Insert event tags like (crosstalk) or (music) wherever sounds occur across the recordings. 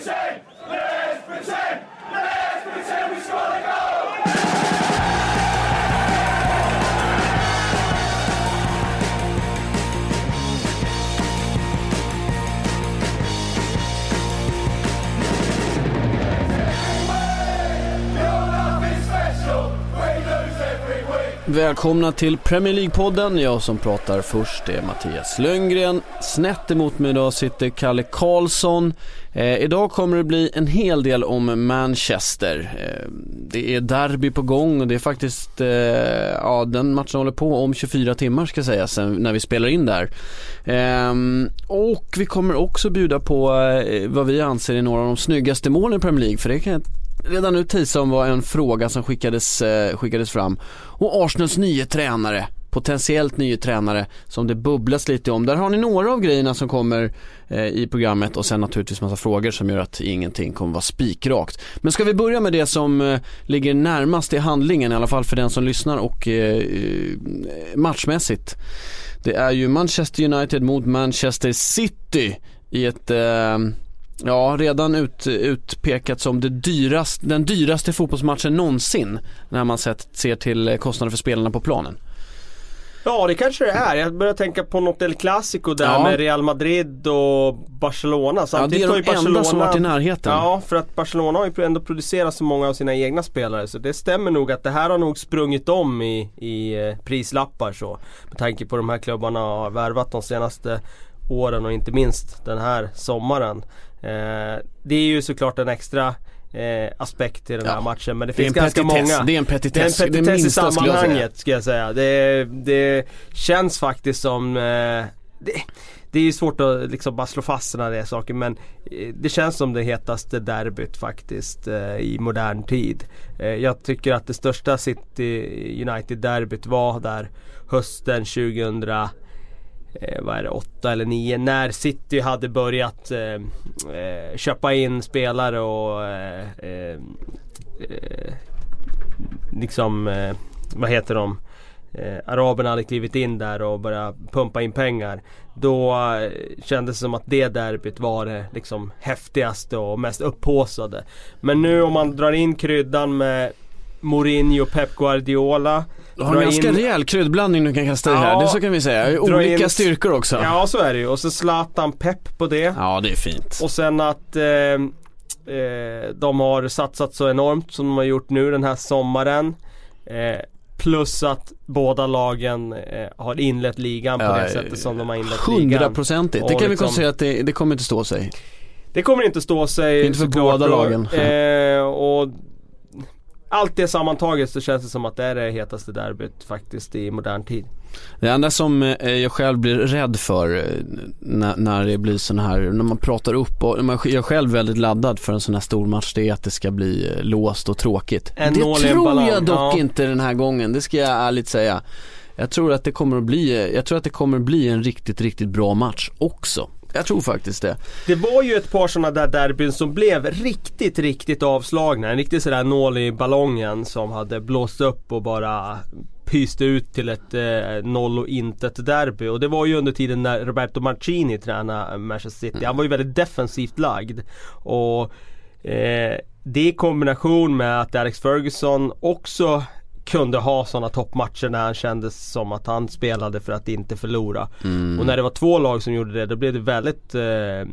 Insane! Välkomna till Premier League-podden. Jag som pratar först är Mattias Lönngren. Snett emot mig idag sitter Kalle Karlsson. Eh, idag kommer det bli en hel del om Manchester. Eh, det är derby på gång och det är faktiskt, eh, ja den matchen håller på om 24 timmar ska sägas sen när vi spelar in där. Eh, och vi kommer också bjuda på eh, vad vi anser är några av de snyggaste målen i Premier League. För det kan jag redan nu Tisdagen om var en fråga som skickades, eh, skickades fram. Och Arsenals nye tränare, potentiellt nye tränare som det bubblas lite om. Där har ni några av grejerna som kommer eh, i programmet och sen naturligtvis massa frågor som gör att ingenting kommer vara spikrakt. Men ska vi börja med det som eh, ligger närmast i handlingen i alla fall för den som lyssnar och eh, eh matchmässigt. Det är ju Manchester United mot Manchester City i ett eh, Ja, redan ut, utpekat som det dyrast, den dyraste fotbollsmatchen någonsin när man sett, ser till kostnader för spelarna på planen. Ja det kanske det är. Jag börjar tänka på något El Clasico där Ja. med Real Madrid och Barcelona. Ja, det Samtidigt är de enda som varit i närheten. Ja, för att Barcelona har ju ändå producerat så många av sina egna spelare. Så det stämmer nog att det här har nog sprungit om i, i eh, prislappar så. Med tanke på de här klubbarna har värvat de senaste åren och inte minst den här sommaren. Eh, det är ju såklart en extra eh, aspekt i den här Ja. matchen men det Det finns ganska petitess. många. Det är en Det är petitess. en petitess i sammanhanget ska jag säga. Det, det känns faktiskt som eh, det, det är ju svårt att liksom bara slå fast sådana där saker men eh, det känns som det hetaste derbyt faktiskt eh, i modern tid. Eh, jag tycker att det största City United-derbyt var där hösten 2000 eh, vad är det, 8 eller 9 när City hade börjat eh, eh köpa in spelare och eh, eh, eh, liksom, eh, vad heter de? Eh, araberna hade klivit in där och börjat pumpa in pengar. Då eh, kändes det som att det derbyt var det liksom häftigaste och mest upphaussade. Men nu om man drar in kryddan med Mourinho och Pep Guardiola. Du har en ganska in- rejäl kryddblandning du kan kasta i här, Ja. det så kan vi säga. Olika in- styrkor också. Ja så är det ju. Och så Zlatan Pep på det. Ja, det är fint. Och sen att eh, eh, de har satsat så enormt som de har gjort nu den här sommaren. Eh, plus att båda lagen eh, har inlett ligan på det sättet som de har inlett ligan. Hundraprocentigt. Det kan vi liksom- konstatera att det, det kommer inte stå sig. Det kommer inte stå sig Inte för båda lagen. Eh, och allt det sammantaget så känns det som att det är det hetaste derbyt faktiskt i modern tid. Det enda som eh, jag själv blir rädd för eh, när, när det blir sån här, när man pratar upp och man, jag är själv väldigt laddad för en sån här stor match, det är att det ska bli eh, låst och tråkigt. En det tror jag dock ja. inte den här gången, det ska jag ärligt säga. Jag tror att det kommer att bli, jag tror att det kommer att bli en riktigt, riktigt bra match också. Jag tror faktiskt det. Det var ju ett par sådana där derbyn som blev riktigt, riktigt avslagna. En riktig sådär nål i ballongen som hade blåst upp och bara pyste ut till ett eh, noll och intet derby. Och det var ju under tiden när Roberto Mancini tränade Manchester City. Han var ju väldigt defensivt lagd. Och eh, det i kombination med att Alex Ferguson också kunde ha sådana toppmatcher när han kände som att han spelade för att inte förlora. Mm. Och när det var två lag som gjorde det, då blev det väldigt eh, eh,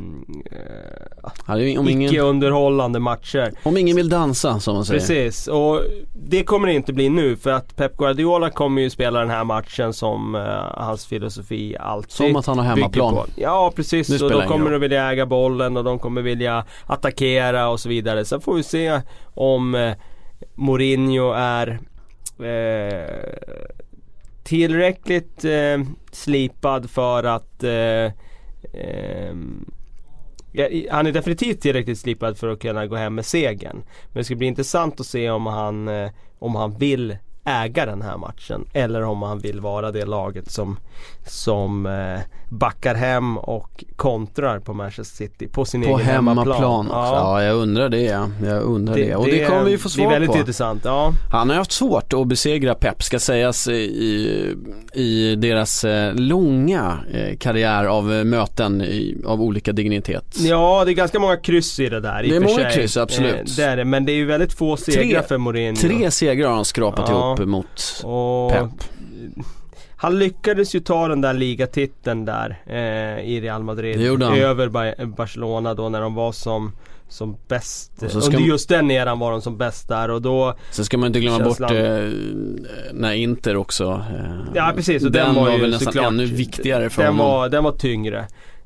ingen, icke-underhållande matcher. om ingen vill dansa som man säger. Precis, och det kommer det inte bli nu för att Pep Guardiola kommer ju spela den här matchen som eh, hans filosofi alltid Som att han har hemmaplan. på. Ja precis, Nu och de ingen kommer att vilja äga bollen och de kommer vilja attackera och så vidare. Sen får vi se om eh, Mourinho är eh, tillräckligt eh, slipad för att eh, ehm, han är definitivt tillräckligt slipad för att kunna gå hem med segern. Men det ska bli intressant att se om han, eh, om han vill äga den här matchen. Eller om han vill vara det laget som, som eh, backar hem och kontrar på Manchester City på sin På egen hemmaplan. hemmaplan också. Ja. jag undrar det. Jag undrar det. Och det, kommer vi få svar Det är väldigt på. intressant. Ja. Han har haft svårt att besegra Pep ska sägas i, i deras eh, långa eh, karriär av möten i, av olika dignitet. ja, det är ganska många kryss i det där i Det är många sig. kryss, absolut. Eh, det är det, men det är ju väldigt få segrar för Mourinho. Tre segrar har han skrapat Ja. ihop mot Och Pep. Han lyckades ju ta den där ligatiteln där eh, i Real Madrid. Över Ba- Barcelona då när de var som, som bäst. Under just den eran var de som bäst där och då Sen ska man inte glömma bort eh, när Inter också eh, Ja precis och den, den, var, ju väl nästan såklart, ännu viktigare för den honom. var, den var tyngre.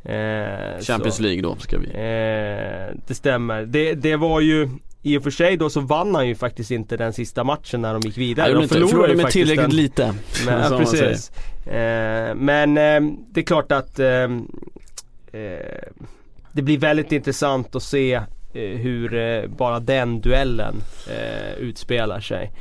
Eh, Champions så. League då ska vi Eh, det stämmer. Det, det var ju i och för sig då så vann han ju faktiskt inte den sista matchen när de gick vidare. Nej, de inte, förlorade förlorade ju med faktiskt tillräckligt den. lite. (laughs) Men, ja, precis. Eh, men eh, det är klart att eh, eh, det blir väldigt intressant att se eh, hur eh, bara den duellen eh, utspelar sig.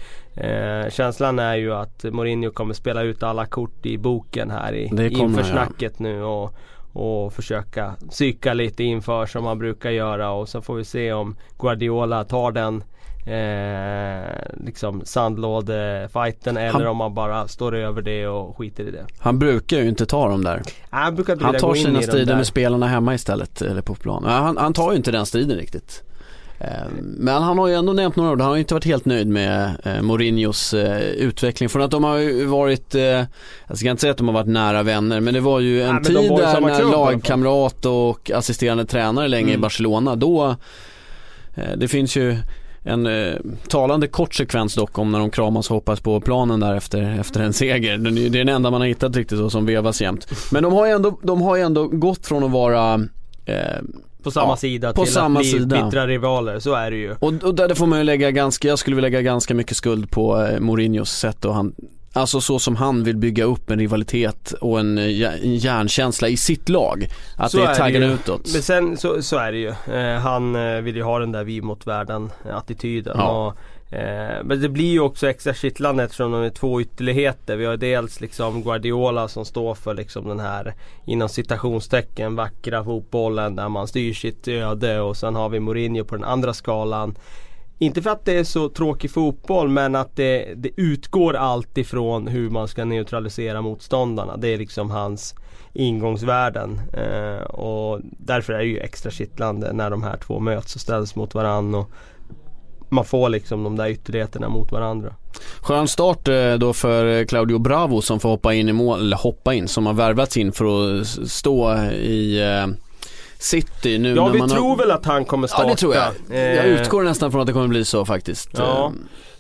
Känslan är ju att Mourinho kommer spela ut alla kort i boken här i, inför snacket nu och, och försöka psyka lite inför som han brukar göra och så får vi se om Guardiola tar den eh, liksom sandlådefighten eller Han- om han bara står över det och skiter i det. Han brukar ju inte ta dem där. Han brukar Han tar sina strider med spelarna hemma istället, eller på plan. Han, han tar ju inte den striden riktigt. Eh, Men han har ju ändå nämnt några ord, han har ju inte varit helt nöjd med eh, Mourinhos eh, utveckling. Från att de har ju varit, eh, jag ska inte säga att de har varit nära vänner, men det var ju en de tid där när klubb i lagkamrat och assisterande tränare länge i Mm. Barcelona, då, det finns ju en eh, talande kort sekvens dock om när de kramas och hoppas på planen där efter, efter en seger. Det är den enda man har hittat riktigt så som vevas jämt. Men de har ju ändå, de har ju ändå gått från att vara eh, På samma Ja, sida på till samma att bli sida. bittra rivaler, så är det ju. och, och där får man ju lägga ganska, jag skulle vilja lägga ganska mycket skuld på eh, Mourinhos sätt och han Alltså så som han vill bygga upp en rivalitet och en, eh, en järnkänsla i sitt lag. Att Så det är taggen utåt. Men sen så, så är det ju. Eh, han eh, vill ju ha den där vi mot världen attityden. Ja. Och, eh, men det blir ju också extra kittlande eftersom de är två ytterligheter. Vi har dels liksom Guardiola som står för liksom den här inom citationstecken vackra fotbollen där man styr sitt öde och sen har vi Mourinho på den andra skalan. Inte för att det är så tråkig fotboll men att det, det utgår allt ifrån hur man ska neutralisera motståndarna. Det är liksom hans ingångsvärden. Eh, och därför är det ju extra kittlande när de här två möts och ställs mot varandra. Och man får liksom de där ytterligheterna mot varandra. Skön start eh, då för eh, Claudio Bravo som får hoppa in i mål, eller hoppa in, som har värvats in för att stå i eh, City nu Ja när vi man tror har... väl att han kommer starta. Ja det tror jag. Jag utgår nästan från att det kommer bli så faktiskt. Ja.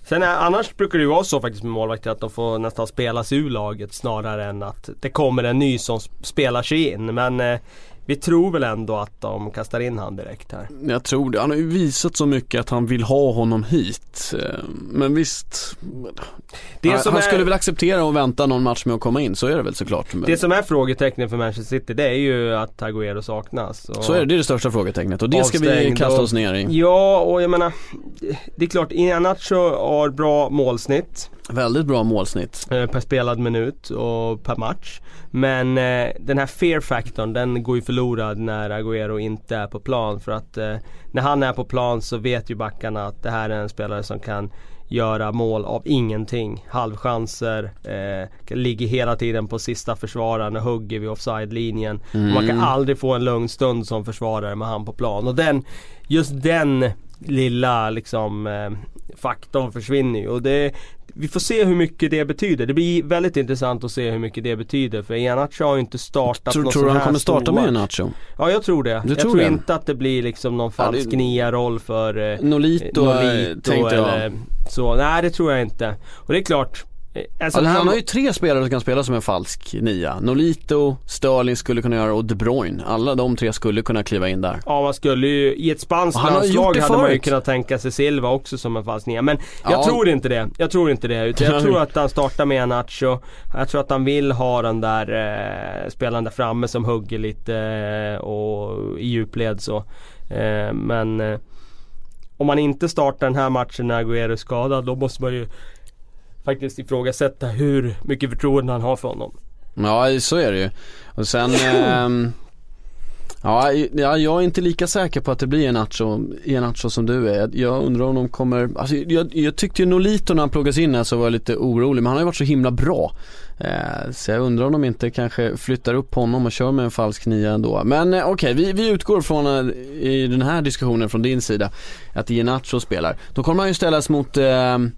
Sen är, annars brukar det ju vara så faktiskt med målvakter att de får nästan spela sig ur laget snarare än att det kommer en ny som spelar sig in. Men vi tror väl ändå att de kastar in han direkt här. Jag tror det. Han har ju visat så mycket att han vill ha honom hit. Eh, Men visst. Det han som han är- skulle väl acceptera och vänta någon match med att komma in, så är det väl såklart. Det som är frågetecknet för Manchester City det är ju att Agüero saknas. Och Så är det, det är det största frågetecknet och det ska vi kasta oss ner i. Ja och jag menar Det är klart, Iheanacho har bra målsnitt Väldigt bra målsnitt. eh, per spelad minut och per match. Men eh, den här fear-faktorn den går ju förlorad när Agüero inte är på plan. För att eh, när han är på plan så vet ju backarna att det här är en spelare som kan göra mål av ingenting. Halvchanser, eh, ligger hela tiden på sista försvararen och hugger vid offside-linjen. Och Man kan aldrig få en lugn stund som försvarare med han på plan. Och den, just den lilla liksom eh, faktorn försvinner ju. Och det, vi får se hur mycket det betyder. Det blir väldigt intressant att se hur mycket det betyder. För Iheanacho har ju inte startat Tror, någon tror du han kommer starta stor med match. Nacho? Ja jag tror det. Du jag tror tror inte att det blir liksom någon Ja, falsk nia-roll för eh, Nolito, Nolito tänkte jag. eller så. Nej det tror jag inte. Och det är klart. Eh, Alltså, Alltså, han har ju tre spelare som kan spela som en falsk nia. Nolito, Sterling skulle kunna göra och De Bruyne. Alla de tre skulle kunna kliva in där. Ja man skulle ju, i ett spanskt landslag hade man ju kunnat tänka sig Silva också som en falsk nia. Men jag Ja. tror inte det. Jag tror inte det. Utan jag (laughs) tror att han startar med Nacho. Jag tror att han vill ha den där eh, spelaren där framme som hugger lite eh, och i djupled så. Eh, men eh, om man inte startar den här matchen när Agüero är skadad då måste man ju faktiskt ifrågasätta hur mycket förtroende han har för honom. Ja, så är det ju. Och sen Eh, Ja, jag är inte lika säker på att det blir en nacho, en nacho som du är. Jag undrar om de kommer, alltså jag, jag tyckte ju Nolito när han ploggas in här så var jag lite orolig, men han har ju varit så himla bra. Eh, så jag undrar om de inte kanske flyttar upp honom och kör med en falsk nia ändå. Men eh, okej, okay, vi, vi utgår från eh, i den här diskussionen från din sida att Iheanacho spelar. Då kommer han ju ställas mot ehm,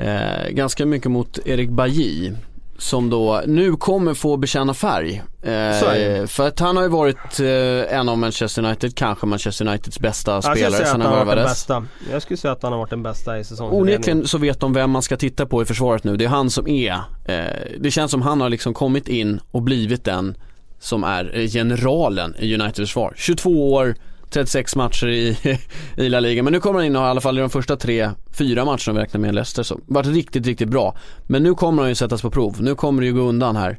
eh, ganska mycket mot Erik Bajy som då nu kommer få bekänna färg. Eh, för att han har ju varit eh, en av Manchester United, kanske Manchester Uniteds bästa jag spelare sen han värvades. Jag skulle säga att han har varit den bästa i säsongen. Onekligen så vet de vem man ska titta på i försvaret nu. Det är han som är, eh, det känns som han har liksom kommit in och blivit den som är generalen i Uniteds försvar. 22 år, 36 matcher i, (laughs) i La Liga. Men nu kommer han in och har i alla fall i de första tre, fyra matcherna om vi räknar med Leicester så varit riktigt, riktigt bra. Men nu kommer han ju sättas på prov. Nu kommer det ju gå undan här.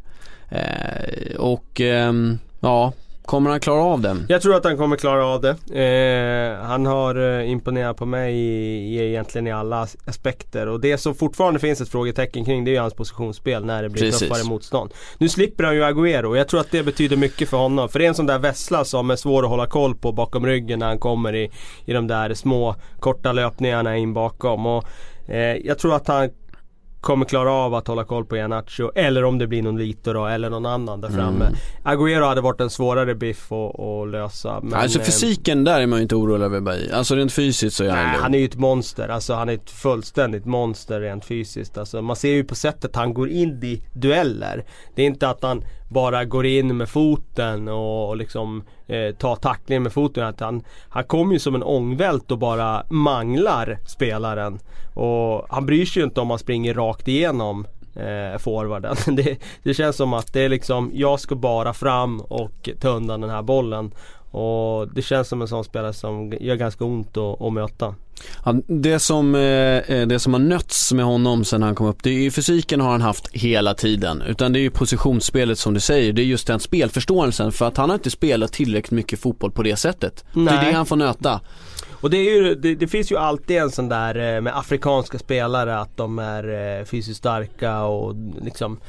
Eh, och eh, ja, Kommer han klara av det? Jag tror att han kommer klara av det. Eh, han har eh, imponerat på mig i, i, egentligen i alla aspekter. Och det som fortfarande finns ett frågetecken kring det är ju hans positionsspel när det blir Precis. tuffare motstånd. Nu slipper han ju Agüero och jag tror att det betyder mycket för honom. För det är en sån där vessla som är svår att hålla koll på bakom ryggen när han kommer i, i de där små korta löpningarna in bakom. Och, eh, jag tror att han kommer klara av att hålla koll på Ianacho eller om det blir någon Lito då eller någon annan där framme. Mm. Agüero hade varit en svårare biff att lösa. Men, alltså eh, fysiken där är man ju inte orolig över Bay. Alltså rent fysiskt så är han Nej, han är ju ett monster. Alltså han är ett fullständigt monster rent fysiskt. Alltså man ser ju på sättet han går in i dueller. Det är inte att han bara går in med foten och, liksom eh, tar tacklingen med foten. Att han, han kommer ju som en ångvält och bara manglar spelaren. Och han bryr sig ju inte om han springer rakt igenom eh, forwarden. (laughs) Det, det känns som att det är liksom, jag ska bara fram och ta undan den här bollen. Och det känns som en sån spelare som gör ganska ont att, att möta. Ja, det, som, eh, eh, det som har nötts med honom sen han kom upp, det är ju fysiken har han haft hela tiden. Utan det är ju positionsspelet som du säger, det är just den spelförståelsen. För att han har inte spelat tillräckligt mycket fotboll på det sättet. Nej. Det är det han får nöta. Och det, är ju, det, det, finns ju alltid en sån där eh, med afrikanska spelare att de är fysiskt starka och liksom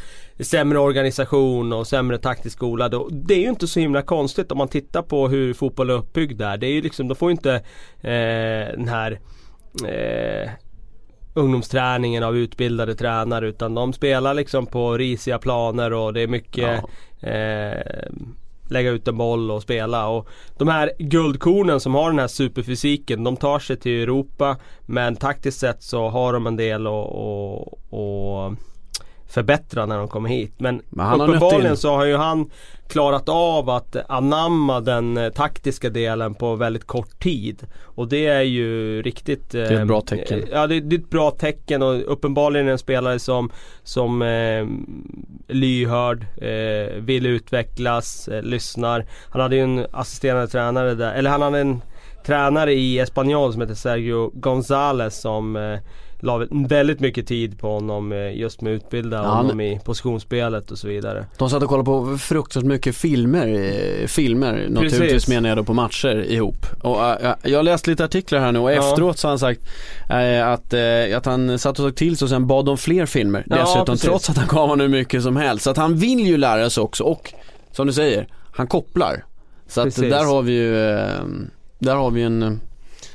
sämre organisation och sämre taktiskt skolade. Och det är ju inte så himla konstigt om man tittar på hur fotboll är uppbyggd där. Det är ju liksom, de får ju inte eh, den här eh, ungdomsträningen av utbildade tränare utan de spelar liksom på risiga planer och det är mycket ja. eh, lägga ut en boll och spela. Och de här guldkornen som har den här superfysiken de tar sig till Europa men taktiskt sett så har de en del att förbättra när de kommer hit. Men, Men uppenbarligen så har ju han klarat av att anamma den eh, taktiska delen på väldigt kort tid. Och det är ju riktigt Det är ett bra eh, tecken. Ja det, är ett bra tecken och uppenbarligen en spelare som, som eh, lyhörd, eh, vill utvecklas, eh, lyssnar. Han hade ju en assisterande tränare där, eller han hade en tränare i Espanyol som heter Sergio González som eh, la väldigt mycket tid på honom eh, just med att utbilda ja, honom i positionsspelet och så vidare. De satt och kollade på fruktansvärt mycket filmer, eh, filmer naturligtvis menar jag då på matcher ihop. Och uh, jag har läst lite artiklar här nu och ja. efteråt så har han sagt uh, att, uh, att han satt och tog till sig och sen bad om fler filmer ja, dessutom precis. trots att han gav honom hur mycket som helst. Så att han vill ju lära sig också och som du säger, han kopplar. Så att där har vi ju, där har vi en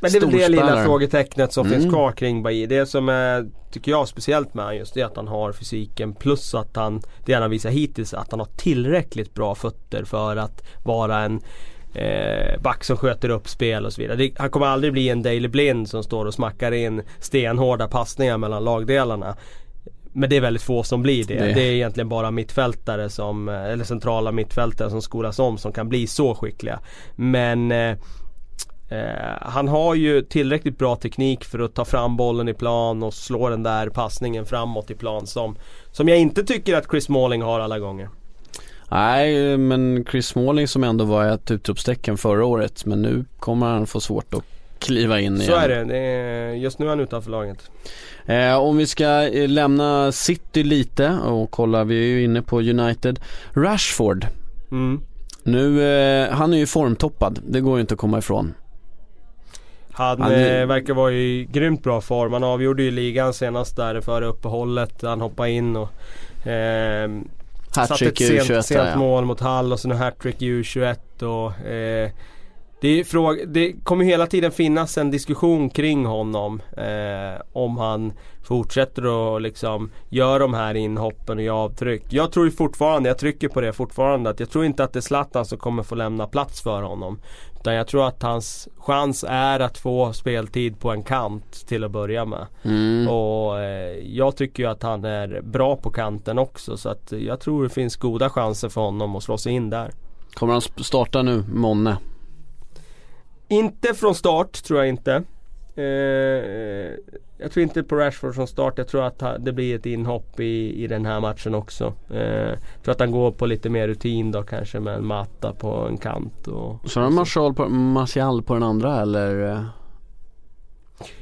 men det är väl det lilla frågetecknet som mm. finns kvar kring Bailly. Det som är, tycker jag, speciellt med just det är att han har fysiken plus att han, det han har visat hittills, att han har tillräckligt bra fötter för att vara en eh, back som sköter upp spel och så vidare. Det, han kommer aldrig bli en Daily Blind som står och smackar in stenhårda passningar mellan lagdelarna. Men det är väldigt få som blir det. det. Det, är egentligen bara mittfältare som, eller centrala mittfältare som skolas om som kan bli så skickliga. Men eh, Eh, han har ju tillräckligt bra teknik för att ta fram bollen i plan och slå den där passningen framåt i plan som, som jag inte tycker att Chris Smalling har alla gånger. Nej, men Chris Smalling som ändå var ett utropstecken förra året men nu kommer han få svårt att kliva in igen. Så är det, det är, just nu är han utanför laget. Eh, om vi ska eh, lämna City lite och kolla, vi är ju inne på United. Rashford. Mm. Nu, eh, han är ju formtoppad, det går ju inte att komma ifrån. Han, Han- eh, verkar vara i grymt bra form. Han avgjorde ju ligan senast där före uppehållet. Han hoppade in och ehm, satte ett sent, U21 sent ja. mål mot Hall och sen en hattrick i U21 och eh, det, fråga, det kommer hela tiden finnas en diskussion kring honom. Eh, om han fortsätter att liksom göra de här inhoppen och göra avtryck. Jag tror ju fortfarande, jag trycker på det fortfarande, att jag tror inte att det är Zlatan som kommer få lämna plats för honom. Utan jag tror att hans chans är att få speltid på en kant till att börja med. Mm. Och eh, jag tycker ju att han är bra på kanten också så att jag tror det finns goda chanser för honom att slå sig in där. Kommer han starta nu, Monne? Inte från start tror jag inte. Eh, jag tror inte på Rashford från start. Jag tror att det blir ett inhopp i, i den här matchen också. Eh, jag tror att han går på lite mer rutin då kanske med en matta på en kant. Och, Så har Martial på, Martial på den andra eller?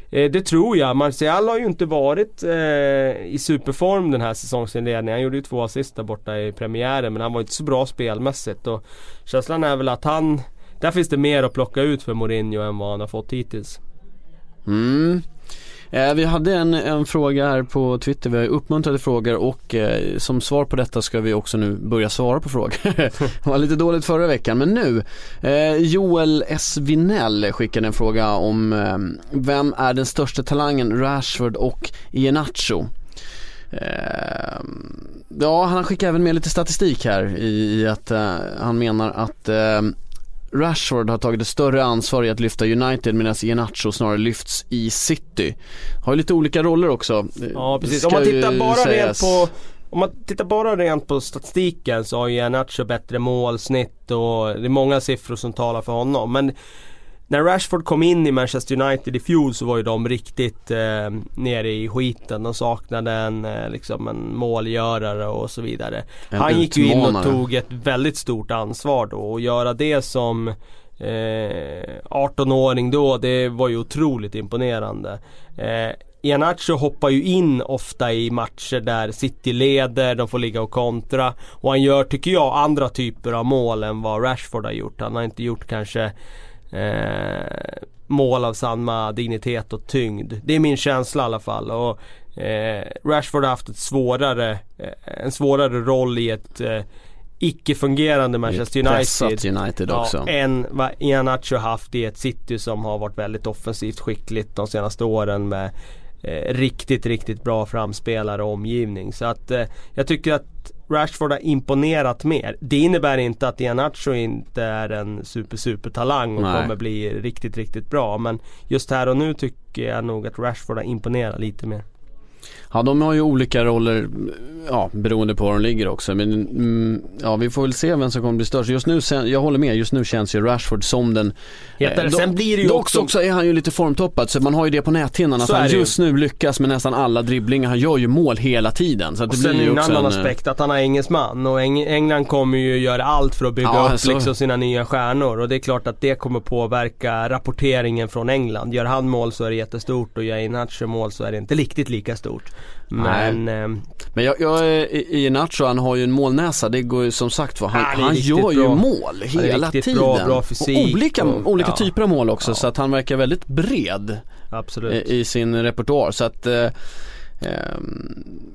Eh, det tror jag. Martial har ju inte varit eh, i superform den här säsongsinledningen. Han gjorde ju två assist där borta i premiären men han var inte så bra spelmässigt. Och känslan är väl att han... Där finns det mer att plocka ut för Mourinho än vad han har fått hittills. Mm. Eh, vi hade en, en fråga här på Twitter, vi har ju uppmuntrade frågor och eh, som svar på detta ska vi också nu börja svara på frågor. (laughs) det var lite dåligt förra veckan men nu. Eh, Joel S. Vinell skickade en fråga om eh, vem är den största talangen, Rashford och Iheanacho? Eh, ja, han skickar även med lite statistik här i, i att eh, han menar att eh, Rashford har tagit ett större ansvar i att lyfta United medan Iheanacho snarare lyfts i City. Har ju lite olika roller också. Ja precis. Om man tittar bara rent sägas. på om man tittar bara rent på statistiken så har ju Iheanacho bättre målsnitt och det är många siffror som talar för honom. Men när Rashford kom in i Manchester United i fjol så var ju de riktigt eh, nere i skiten. De saknade en, eh, liksom en målgörare och så vidare. En Han gick ju in och tog ett väldigt stort ansvar då och göra det som eh, 18-åring då, det var ju otroligt imponerande. Eh, Iheanacho hoppar ju in ofta i matcher där City leder, de får ligga och kontra. Och han gör, tycker jag, andra typer av mål än vad Rashford har gjort. Han har inte gjort kanske eh, mål av samma dignitet och tyngd. Det är min känsla i alla fall. Och, eh, Rashford har haft ett svårare, eh, en svårare roll i ett eh, icke-fungerande Manchester United. United också. Ja, än vad Iheanacho haft i ett City som har varit väldigt offensivt skickligt de senaste åren med eh, riktigt, riktigt bra framspelare och omgivning. Så att eh, jag tycker att Rashford har imponerat mer. Det innebär inte att Iheanacho inte är en super, super talang och Nej. kommer bli riktigt, riktigt bra. Men just här och nu tycker jag nog att Rashford har imponerat lite mer. Ja de har ju olika roller, ja beroende på var de ligger också. Men mm, ja vi får väl se vem som kommer bli störst. Just nu, sen- jag håller med, just nu känns ju Rashford som den Hetare. Eh, Sen blir det ju dock också... också är han ju lite formtoppad så man har ju det på näthinnan att han ju. just nu lyckas med nästan alla dribblingar. Han gör ju mål hela tiden. Så Och det sen blir ju en också annan en, eh, aspekt att han är engelsman och Eng- England kommer ju göra allt för att bygga Ja, upp så- liksom sina nya stjärnor och det är klart att det kommer påverka rapporteringen från England. Gör han mål så är det jättestort och gör Iheanacho mål så är det inte riktigt lika stort. Men ehm, Men jag, jag i i Nacho han har ju en målnäsa, det går ju som sagt var, han, Ja, han gör ju bra. mål hela tiden. bra, bra fysik och olika, och- olika ja. typer av mål också Ja. så att han verkar väldigt bred eh, absolut. i sin repertoar. Så att eh,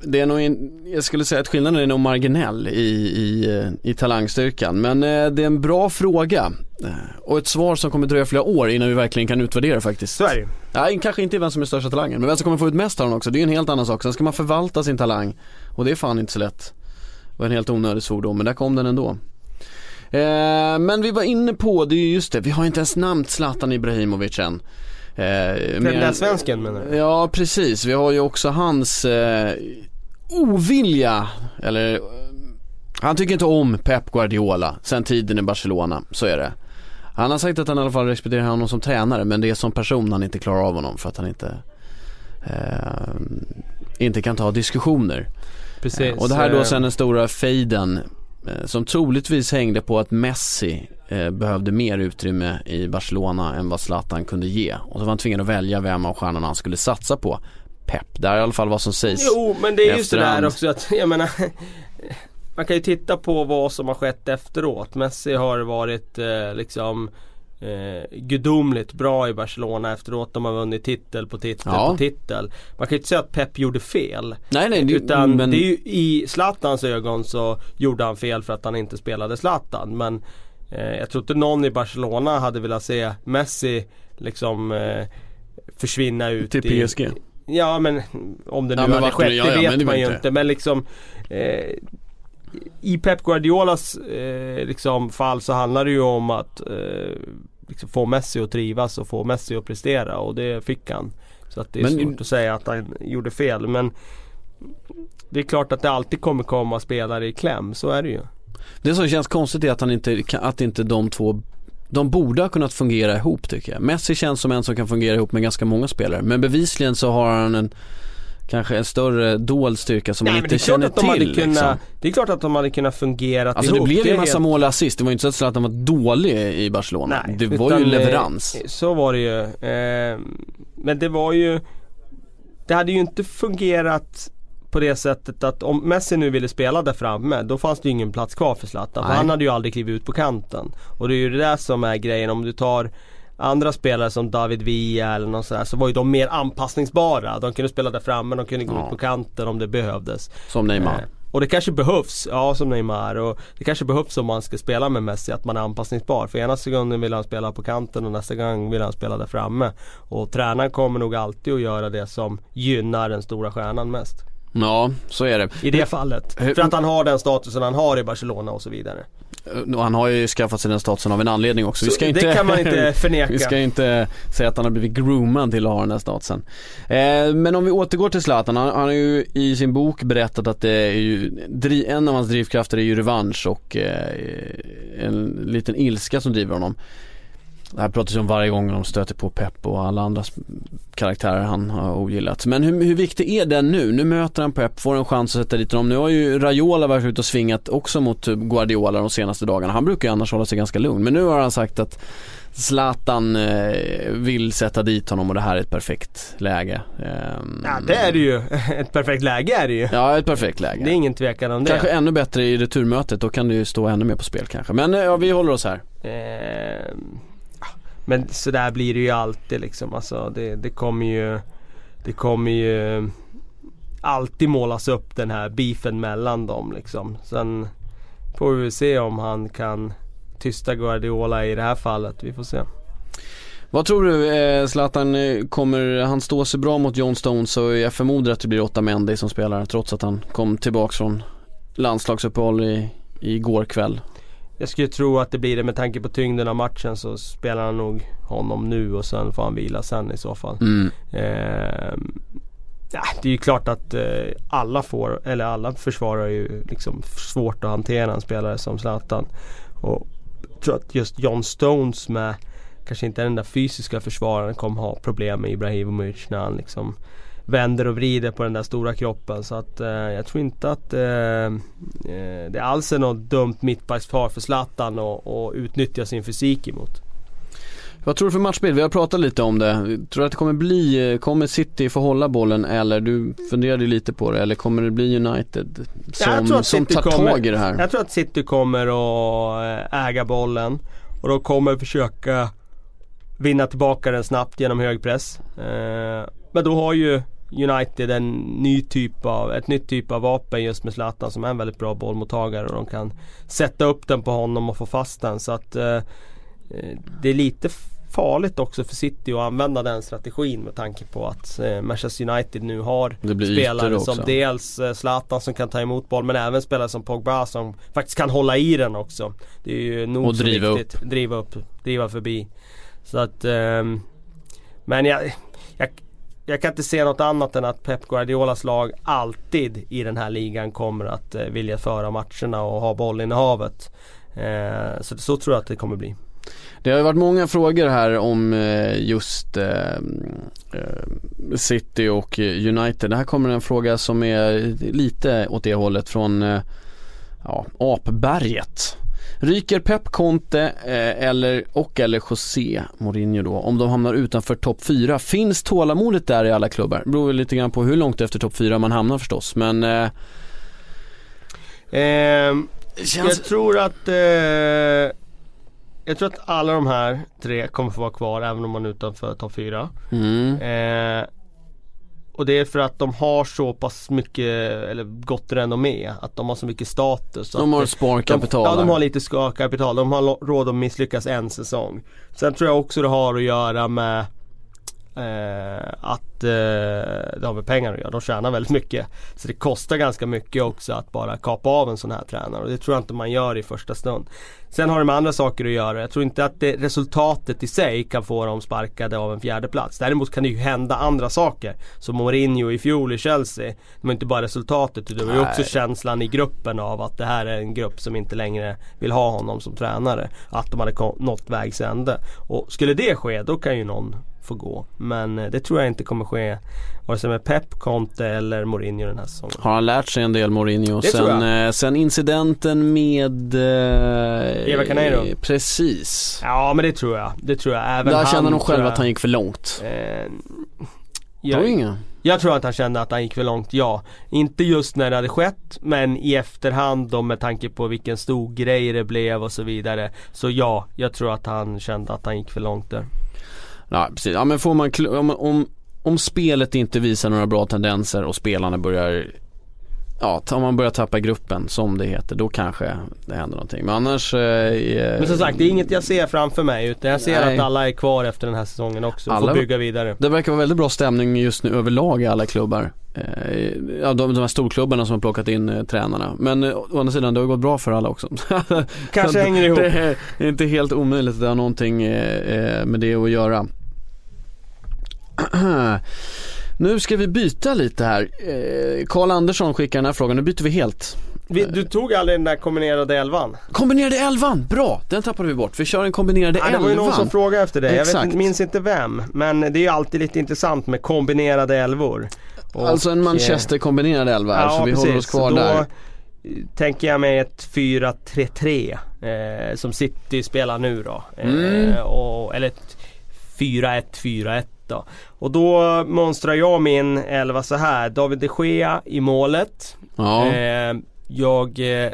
det är nog, en, jag skulle säga att skillnaden är nog marginell i, i, i talangstyrkan. Men eh, det är en bra fråga. Eh, Och ett svar som kommer dröja flera år innan vi verkligen kan utvärdera faktiskt. Så är det. Nej, kanske inte vem som är största talangen, men vem som kommer få ut mest av den också, det är ju en helt annan sak. Sen ska man förvalta sin talang och det är fan inte så lätt. Det var en helt onödig svordom, men där kom den ändå. Eh, men vi var inne på, det är ju just det, vi har inte ens namnt Zlatan Ibrahimovic än. Eh, Den mer- där svensken menar du? Ja precis, vi har ju också hans eh, ovilja, eller eh, han tycker inte om Pep Guardiola sen tiden i Barcelona, så är det. Han har sagt att han i alla fall respekterar honom som tränare men det är som person han inte klarar av honom för att han inte eh, inte kan ta diskussioner. Precis. Och det här då Eh, sen den stora fejden eh, som troligtvis hängde på att Messi eh, behövde mer utrymme i Barcelona än vad Zlatan kunde ge. Och så var han tvingad att välja vem av stjärnorna han skulle satsa på. Pep, det är i alla fall vad som sägs. Jo men det är ju sådär också att, jag menar Man kan ju titta på vad som har skett efteråt. Messi har varit eh, liksom eh, gudomligt bra i Barcelona efteråt. De har vunnit titel på titel Ja. på titel. Man kan ju inte säga att Pep gjorde fel. Nej nej, Utan men det är ju, i Zlatans ögon så gjorde han fel för att han inte spelade Zlatan. Men eh, jag tror inte någon i Barcelona hade velat se Messi liksom eh, försvinna ut Till i- PSG. Ja men om det nu Ja, hade det- skett, ja, det ja, vet det man ju inte. Men liksom eh, I Pep Guardiolas eh, liksom, fall så handlar det ju om att eh, liksom få Messi att trivas och få Messi att prestera och det fick han. Så att det är Men- svårt att säga att han gjorde fel men Det är klart att det alltid kommer komma spelare i kläm, så är det ju. Det som känns konstigt är att han inte, att inte de två de borde ha kunnat fungera ihop tycker jag. Messi känns som en som kan fungera ihop med ganska många spelare. Men bevisligen så har han en Kanske en större dold styrka som man men inte känner de till hade liksom. kunnat, Det är klart att de hade kunnat fungera Alltså ihop. det blev ju en massa helt- mål och assist. Det var ju inte så att Zlatan var dålig i Barcelona. Nej, det var ju eh, leverans. Så var det ju. Eh, men det var ju Det hade ju inte fungerat på det sättet att om Messi nu ville spela där framme då fanns det ju ingen plats kvar för Zlatan. För han hade ju aldrig klivit ut på kanten. Och det är ju det där som är grejen om du tar Andra spelare som David Villa eller något sådär så var ju de mer anpassningsbara. De kunde spela där framme, de kunde gå Ja. ut på kanten om det behövdes. Som Neymar. Eh, och det kanske behövs, ja som Neymar och det kanske behövs om man ska spela med Messi att man är anpassningsbar. För ena sekunden vill han spela på kanten och nästa gång vill han spela där framme. Och tränaren kommer nog alltid att göra det som gynnar den stora stjärnan mest. Ja, så är det. I det fallet. För att han har den statusen han har i Barcelona och så vidare. Och han har ju skaffat sig den statusen av en anledning också. Vi ska det inte, kan man inte förneka. (laughs) Vi ska inte säga att han har blivit groomad till att ha den här statusen. Eh, men om vi återgår till Zlatan, han, han har ju i sin bok berättat att det är ju, en av hans drivkrafter är ju revansch och eh, en liten ilska som driver honom. Det här pratas ju om varje gång de stöter på Pep och alla andra karaktärer han har ogillat. Men hur, hur viktig är den nu? Nu möter han Pep, får en chans att sätta dit honom. Nu har ju Raiola varit ute och svingat också mot Guardiola de senaste dagarna. Han brukar ju annars hålla sig ganska lugn. Men nu har han sagt att Zlatan eh, vill sätta dit honom och det här är ett perfekt läge. Ehm, Ja det är det ju. (laughs) Ett perfekt läge är det ju. Ja, ett perfekt läge. Det är ingen tvekan om det. Kanske ännu bättre i returmötet, då kan det ju stå ännu mer på spel kanske. Men eh, ja, vi håller oss här. Eh, men sådär blir det ju alltid liksom. Alltså, det, det kommer ju Det kommer ju alltid målas upp den här beefen mellan dem liksom. Sen får vi väl se om han kan tysta Guardiola i det här fallet. Vi får se. Vad tror du, eh, Zlatan, eh, kommer han stå sig bra mot John Stones Och jag förmodar att det blir Otta Mendy som spelar trots att han kom tillbaks från landslagsuppehåll i, igår kväll. Jag skulle tro att det blir det med tanke på tyngden av matchen så spelar han nog honom nu och sen får han vila sen i så fall. Mm. Eh, det är ju klart att eh, alla får, eller alla försvarar ju liksom svårt att hantera en spelare som Zlatan. Och jag tror att just John Stones med kanske inte den där fysiska försvararen kommer ha problem med Ibrahimovic när han liksom vänder och vrider på den där stora kroppen. Så att eh, jag tror inte att eh, eh, det alls är något dumt mittbackspar för Zlatan att utnyttja sin fysik emot. Vad tror du för matchbild? Vi har pratat lite om det. Tror du att det kommer bli, kommer City få hålla bollen eller du funderade lite på det, eller kommer det bli United som, som tar kommer- tag i det här? Jag tror att City kommer att eh, äga bollen och de kommer försöka vinna tillbaka den snabbt genom hög press. Eh, Men då har ju United en ny typ av, ett nytt typ av vapen just med Zlatan som är en väldigt bra bollmottagare och de kan sätta upp den på honom och få fast den. Så att eh, eh, det är lite farligt också för City att använda den strategin med tanke på att eh, Manchester United nu har spelare som dels eh, Zlatan som kan ta emot boll men även spelare som Pogba som faktiskt kan hålla i den också. Det är ju nog Och så driva viktigt. Driva upp. Driva förbi. Så att ehm, Men jag, jag jag kan inte se något annat än att Pep Guardiolas lag alltid i den här ligan kommer att eh, vilja föra matcherna och ha bollinnehavet. Eh, så, så tror jag att det kommer bli. Det har ju varit många frågor här om eh, just eh, eh City och United. Det här kommer en fråga som är lite åt det hållet från eh, ja, Apberget. Ryker Pep Conte eh, eller, och eller José Mourinho då om de hamnar utanför topp 4? Finns tålamodet där i alla klubbar? Det beror lite grann på hur långt efter topp 4 man hamnar förstås men eh, Ehm, känns... Jag tror att eh, jag tror att alla de här tre kommer få vara kvar även om man är utanför topp fyra. Mm. Eh, och det är för att de har så pass mycket, eller gott renommé, att de har så mycket status. De har sparkapital Ja, de har lite sparkapital. De har råd att misslyckas en säsong. Sen tror jag också det har att göra med eh, att eh, det har med pengar att göra. De tjänar väldigt mycket. Så det kostar ganska mycket också att bara kapa av en sån här tränare och det tror jag inte man gör i första stund. Sen har det med andra saker att göra. Jag tror inte att det, resultatet i sig kan få dem sparkade av en fjärde plats. Däremot kan det ju hända andra saker. Som Mourinho i fjol i Chelsea. Det var inte bara resultatet det var ju också känslan i gruppen av att det här är en grupp som inte längre vill ha honom som tränare. Att de hade nått vägs ände. Och skulle det ske då kan ju någon få gå. Men eh, det tror jag inte kommer ske vare sig med Pep, Conte eller Mourinho den här säsongen. Har han lärt sig en del Mourinho? Det sen, eh, sen incidenten med... Eh, Eva Caneiro. Precis. Ja men det tror jag. Det tror jag. Även Där han känner de tror själva jag- att han gick för långt. Eh, jag, inga. jag tror att han kände att han gick för långt, ja. Inte just när det hade skett men i efterhand då med tanke på vilken stor grej det blev och så vidare. Så ja, jag tror att han kände att han gick för långt där. Ja, precis. Ja, men får man, om, om, om spelet inte visar några bra tendenser och spelarna börjar Ja, om man börjar tappa gruppen som det heter, då kanske det händer någonting. Men annars... Eh, Men som sagt, det är inget jag ser framför mig utan jag ser Nej. att alla är kvar efter den här säsongen också och Alla- får bygga vidare. Det verkar vara väldigt bra stämning just nu överlag i alla klubbar. Eh, ja, de, de här storklubbarna som har plockat in eh, tränarna. Men eh, å andra sidan, det har gått bra för alla också. (laughs) Kanske hänger ihop. Det är inte helt omöjligt att det har någonting eh, eh, med det att göra. (clears throat) Nu ska vi byta lite här. Eh, Karl Andersson skickar den här frågan, nu byter vi helt. Du tog aldrig den där kombinerade elvan? Kombinerade elvan, bra! Den tappade vi bort. Vi kör en kombinerade Ja, det var ju någon som elvan. frågade efter det. Jag vet, minns inte vem. Men det är ju alltid lite intressant med kombinerade elvor. Och, Alltså en Manchester kombinerad elva här, så vi håller oss kvar Då där. tänker jag mig ett 4-3-3 eh, som City spelar nu då. Eh, Mm. och, eller ett 4-1-4-1 då. Och då mönstrar jag min elva så här. David de Gea i målet. Ja. Eh, jag eh,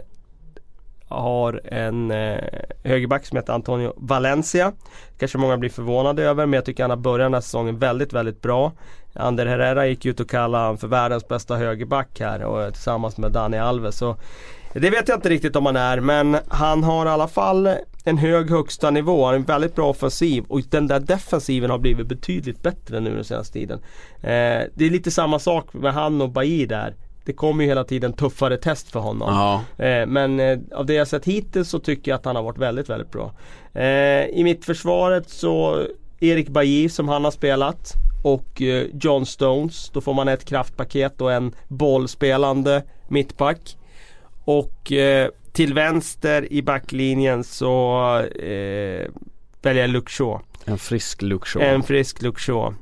har en eh, högerback som heter Antonio Valencia. Kanske många blir förvånade över men jag tycker han har börjat den här säsongen väldigt, väldigt bra. Ander Herrera gick ut och kallade han för världens bästa högerback här och eh, tillsammans med Dani Alves. Så det vet jag inte riktigt om han är men han har i alla fall en hög högsta nivå. Han är en väldigt bra offensiv och den där defensiven har blivit betydligt bättre nu den senaste tiden. Eh, det är lite samma sak med han och Bailly där. Det kommer ju hela tiden tuffare test för honom. Ja. Eh, men eh, av det jag sett hittills så tycker jag att han har varit väldigt, väldigt bra. Eh, I mittförsvaret så Erik Bailly som han har spelat och eh, John Stones. Då får man ett kraftpaket och en bollspelande mittback. Och eh, till vänster i backlinjen så eh, väljer jag Luke Shaw. En frisk Luke Shaw. En frisk Luke Shaw.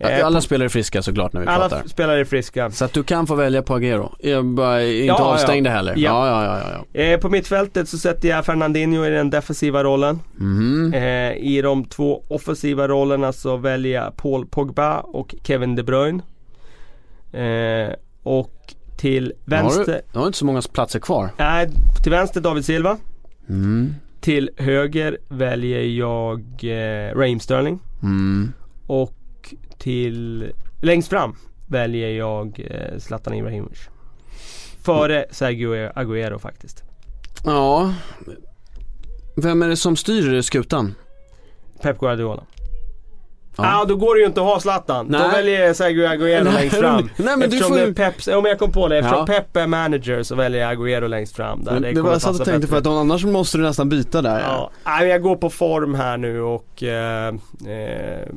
Eh, Alla spelare är friska såklart när vi alla pratar. f- spelare är friska. Så att du kan få välja på Agero. Jag bara, inte Ja, ja. avstängda heller. Ja. Ja, ja, ja, ja. ja. Eh, på mittfältet så sätter jag Fernandinho i den defensiva rollen. Mhm. Eh, I de två offensiva rollerna så väljer jag Paul Pogba och Kevin De Bruyne. Eh, och till Nu har vänster, du, du har inte så många platser kvar. nej, till vänster David Silva. Mm. Till höger väljer jag eh, Raheem Sterling. Mm. Och till längst fram väljer jag eh, Zlatan Ibrahimovic. Före Sergio Agüero faktiskt. Ja. Vem är det som styr skutan? Pep Guardiola. Ja ah, då går det ju inte att ha Zlatan. Då Nej. väljer jag Sergio Agüero längst fram. nej, men du eftersom får är Peps, ja, men jag kom på det. Eftersom Ja. Pep är manager så väljer jag Agüero längst fram. Där Men det det var jag satt och tänkte bättre. för att annars måste du nästan byta där. Ja, men jag går på form här nu och, eh, eh,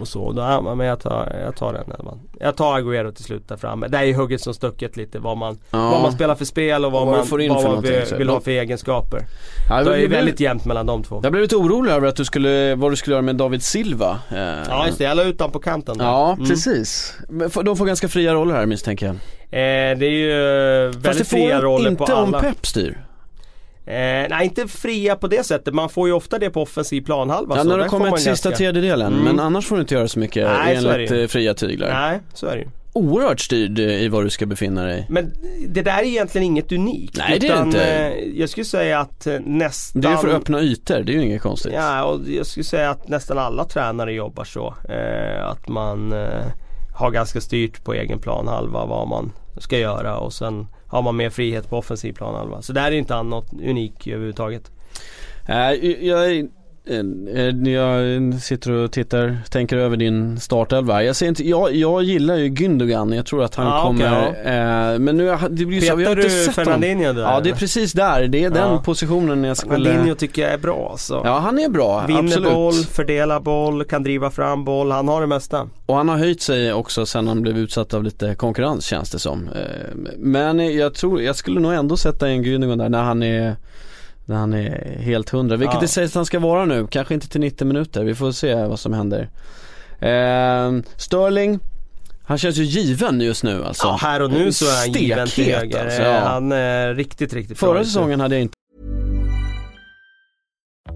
och så. Då, men jag tar, jag tar den. elvan. Jag tar Agüero till slut där framme. Det är ju hugget som stucket lite vad man, Ja. vad man spelar för spel och vad, Och vad du man, får in vad man vill, vill ha för egenskaper. Ja, Det är väldigt jämnt mellan de två. jag blev lite orolig över att du skulle, vad du skulle göra med David Silva. Eh, Ja just det, jag la ut den på kanten där. Ja, Mm. precis. Men får- De får ganska fria roller här misstänker jag. Eh, det är ju eh, Fast väldigt det fria får roller inte på om alla. Pep styr. Eh, nej inte fria på det sättet, man får ju ofta det på offensiv planhalva. Ja, så när det får kommer till sista ganska- tredjedelen. Mm. Men annars får du inte göra så mycket Nej, så det enligt ju. eh, fria tyglar. Nej, så är det ju. Oerhört styrd i var du ska befinna dig. Men det där är egentligen inget unikt. Nej, det är det inte. eh, Jag skulle säga att eh, nästan Det är för att öppna ytor, det är ju inget konstigt. Ja, och jag skulle säga att nästan alla tränare jobbar så. Eh, att man eh, har ganska styrt på egen planhalva vad man ska göra och sen har man mer frihet på offensiv planhalva. Så det här är inte något unikt överhuvudtaget. Jag, jag, jag sitter och tittar, tänker över din startelva. Jag, ser inte, jag, jag gillar ju Gündogan, jag tror att han Ah, kommer, eh, men nu, det blir så, vi har Petar inte sett honom. Fernandinho där? Ja det är precis där, det är den Ja. positionen jag skulle Fernandinho tycker jag är bra alltså. Ja han är bra, Vinner absolut. boll, fördelar boll, kan driva fram boll. Han har det mesta. Och han har höjt sig också sen han blev utsatt av lite konkurrens känns det som. Eh, Men jag tror, jag skulle nog ändå sätta in Gündogan där när han är när han är helt hundra, vilket Ja. det sägs att han ska vara nu, kanske inte till 90 minuter, vi får se vad som händer. Eh, Sterling, han känns ju given just nu alltså. Ja, här och nu så är han given till höger. alltså, ja. Han är riktigt, riktigt bra Förra just nu. säsongen hade jag inte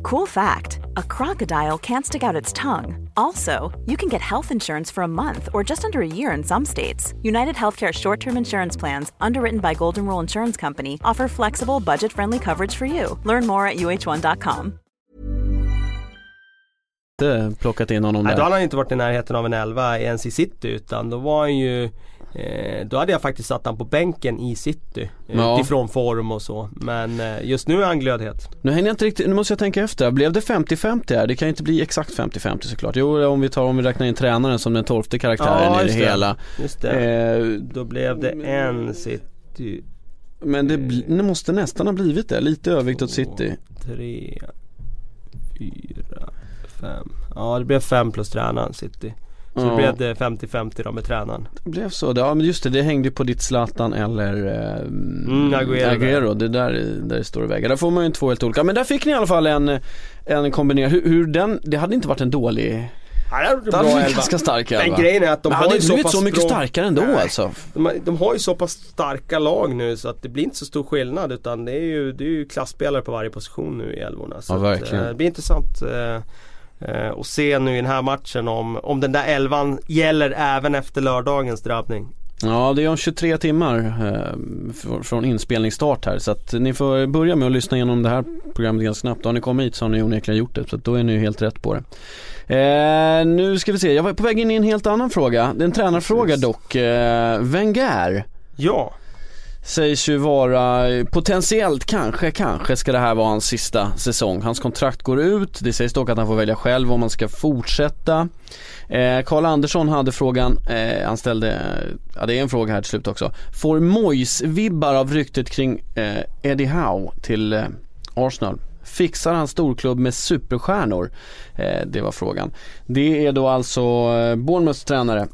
Cool fact a crocodile can't stick out its tongue. Also, you can get health insurance for a month or just under a year in some states. United Healthcare short term insurance plans, underwritten by Golden Rule Insurance Company, offer flexible, budget friendly coverage for you. Learn more at uh1.com. plockat in honom Nej, då där. hade han inte varit i närheten av en 11 ens i city utan då var han ju eh, Då hade jag faktiskt satt han på bänken i city. Eh, Ja. Utifrån form och så. Men eh, just nu är han glödhet. Nu hänger jag inte riktigt, nu måste jag tänka efter. Blev det 50-50 här? Det kan ju inte bli exakt 50-50 såklart. Jo, om vi tar, om vi räknar in tränaren som den tolfte karaktären Ja, i det det. hela. Just det. Eh, Då blev det en city. men det, det måste nästan ha blivit det, lite övervikt åt City. Tre, fyra, fem. Ja det blev fem plus tränaren city. Så Ja. det blev det 50-50 då med tränaren. Det blev så, ja men just det, det hängde ju på ditt Zlatan eller eh, Mm, Agüero. Agüero. Det är där, där det står och väger. Där får man ju två helt olika, men där fick ni i alla fall en, en kombinerad, hur, hur den, det hade inte varit en dålig, Ja, det är det bra hade varit elva. ganska stark Men grejen är att de Men har ju det så pass så mycket bra... starkare ändå Nej. alltså. De, har- de har ju så pass starka lag nu så att det blir inte så stor skillnad utan det är ju, det är ju klassspelare på varje position nu i älvorna. Så Ja, att, verkligen. eh, det blir intressant eh, att se nu i den här matchen om, om den där elvan gäller även efter lördagens drabbning. Ja det är om 23 timmar eh, fr- från inspelningsstart här så att ni får börja med att lyssna igenom det här programmet ganska snabbt. Har ni kommit hit så har ni onekligen gjort det så att då är ni ju helt rätt på det. Eh, nu ska vi se, jag var på väg in i en helt annan fråga. Det är en tränarfråga Precis. dock. Eh, Wenger Ja, sägs ju vara potentiellt kanske, kanske ska det här vara hans sista säsong. Hans kontrakt går ut, det sägs dock att han får välja själv om han ska fortsätta. Eh, Karl Andersson hade frågan, eh, han ställde, ja det är en fråga här till slut också. Får Mois vibbar av ryktet kring eh, Eddie Howe till eh, Arsenal? Fixar han storklubb med superstjärnor? Eh, det var frågan. Det är då alltså eh, Bournemouths tränare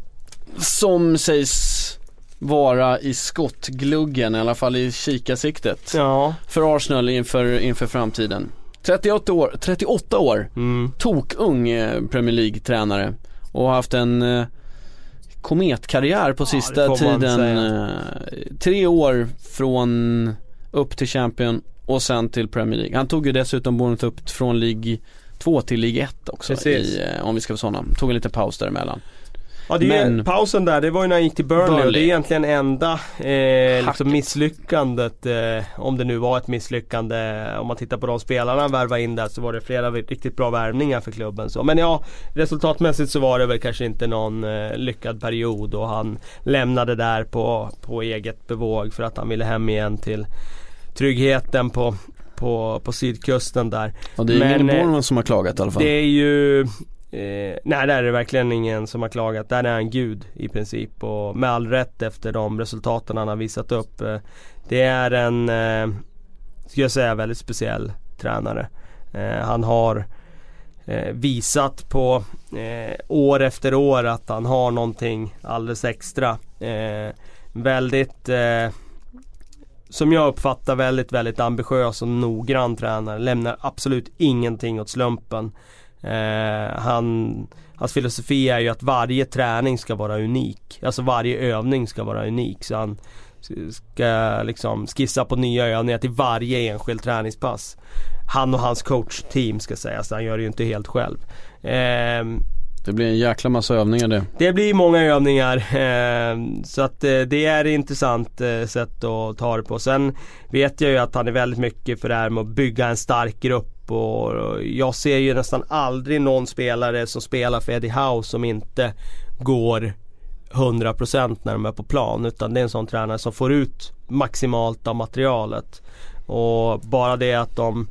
som sägs vara i skottgluggen, i alla fall i kikarsiktet ja. för Arsenal inför, inför framtiden. 38 år, 38 år, Mm. tokung eh, Premier League-tränare och har haft en eh, kometkarriär på sista får man tiden. Eh, tre år från upp till Champion och sen till Premier League. Han tog ju dessutom Bournemouth upp från League 2 till League 1 också i, eh, om vi ska vara sådana. Tog en liten paus däremellan. Ja det ju, Men- pausen där, det var ju när han gick till Burnley, och Burnley. det är egentligen enda eh, liksom misslyckandet eh, Om det nu var ett misslyckande Om man tittar på de spelarna han värvade in där så var det flera riktigt bra värvningar för klubben så. Men ja, resultatmässigt så var det väl kanske inte någon eh, lyckad period och han lämnade där på, på eget bevåg för att han ville hem igen till tryggheten på, på, på sydkusten där. Och det är ingen Men, i eh, Bournemouth som har klagat i alla fall. Det är ju Eh, nej där är det verkligen ingen som har klagat. Där är han gud i princip och med all rätt efter de resultaten han har visat upp. Eh, det är en, eh, ska jag säga, väldigt speciell tränare. Eh, han har eh, visat på eh, år efter år att han har någonting alldeles extra. Eh, väldigt eh, som jag uppfattar väldigt, väldigt ambitiös och noggrann tränare. Lämnar absolut ingenting åt slumpen. Eh, han, hans filosofi är ju att varje träning ska vara unik. Alltså varje övning ska vara unik. Så han ska liksom skissa på nya övningar till varje enskild träningspass. Han och hans coachteam ska sägas, han gör det ju inte helt själv. Eh, Det blir en jäkla massa övningar det. Det blir många övningar eh, så att eh, det är ett intressant eh, sätt att ta det på. Sen vet jag ju att han är väldigt mycket för det här med att bygga en stark grupp och jag ser ju nästan aldrig någon spelare som spelar för Eddie Howe som inte går 100% när de är på plan utan det är en sån tränare som får ut maximalt av materialet. Och bara det att de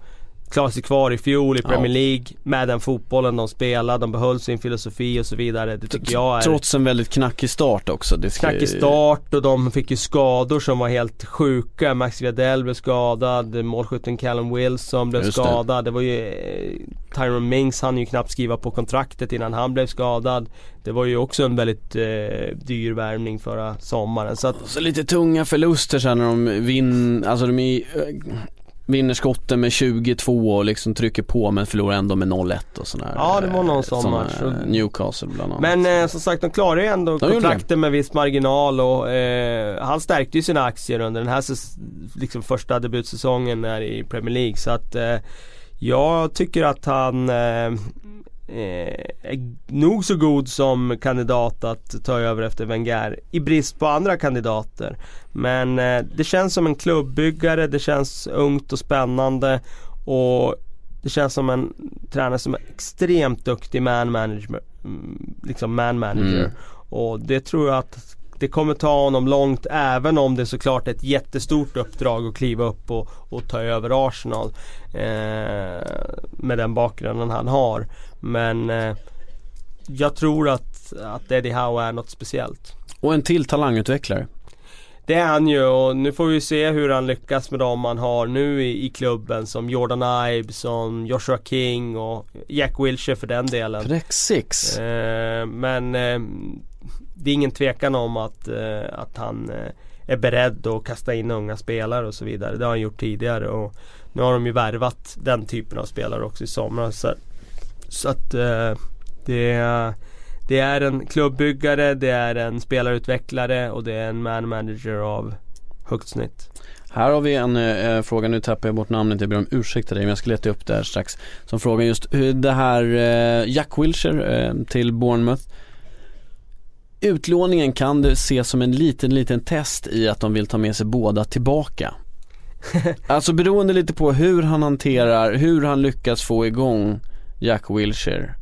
klarade sig kvar i fjol i Premier League med den fotbollen de spelade, de behöll sin filosofi och så vidare. Det tycker jag är... Trots en väldigt knackig start också. Det ska... Knackig start och de fick ju skador som var helt sjuka. Max Gradell blev skadad, målskytten Callum Wilson blev Just skadad. Det. det var ju eh, Tyron Mings han ju knappt skriva på kontraktet innan han blev skadad. Det var ju också en väldigt eh, dyr värvning förra sommaren. Så, att... så lite tunga förluster sen när de vinner, alltså de är vinner skotten med 22 och liksom trycker på men förlorar ändå med 0-1 och sådär. Ja det var någon sån match. Newcastle bland annat. Men eh, som sagt de klarar ju ändå de kontrakten med viss marginal och eh, han stärkte ju sina aktier under den här liksom första debutsäsongen där i Premier League så att eh, jag tycker att han eh, nog så god som kandidat att ta över efter Wenger i brist på andra kandidater. Men eh, det känns som en klubbyggare, det känns ungt och spännande och det känns som en tränare som är extremt duktig man manager. Mm, liksom man manager. Mm. Och det tror jag att det kommer ta honom långt även om det såklart är ett jättestort uppdrag att kliva upp och, och ta över Arsenal. Eh, med den bakgrunden han har. Men eh, jag tror att, att Eddie Howe är något speciellt. Och en till talangutvecklare. Det är han ju och nu får vi se hur han lyckas med dem han har nu i, i klubben som Jordan Ibe, som Joshua King och Jack Wilshere för den delen. Precis. Eh, men eh, det är ingen tvekan om att, eh, att han eh, är beredd att kasta in unga spelare och så vidare. Det har han gjort tidigare och nu har de ju värvat den typen av spelare också i somras. Så, så att eh, det, det är en klubbyggare, det är en spelarutvecklare och det är en man manager av högt snitt. Här har vi en eh, fråga, nu tappar jag bort namnet, jag ber om ursäkt till dig men jag ska leta upp det här strax. Som frågar just hur det här eh, Jack Wilshere eh, till Bournemouth Utlåningen kan du se som en liten, liten test i att de vill ta med sig båda tillbaka. (laughs) alltså beroende lite på hur han hanterar, hur han lyckas få igång Jack Wilshere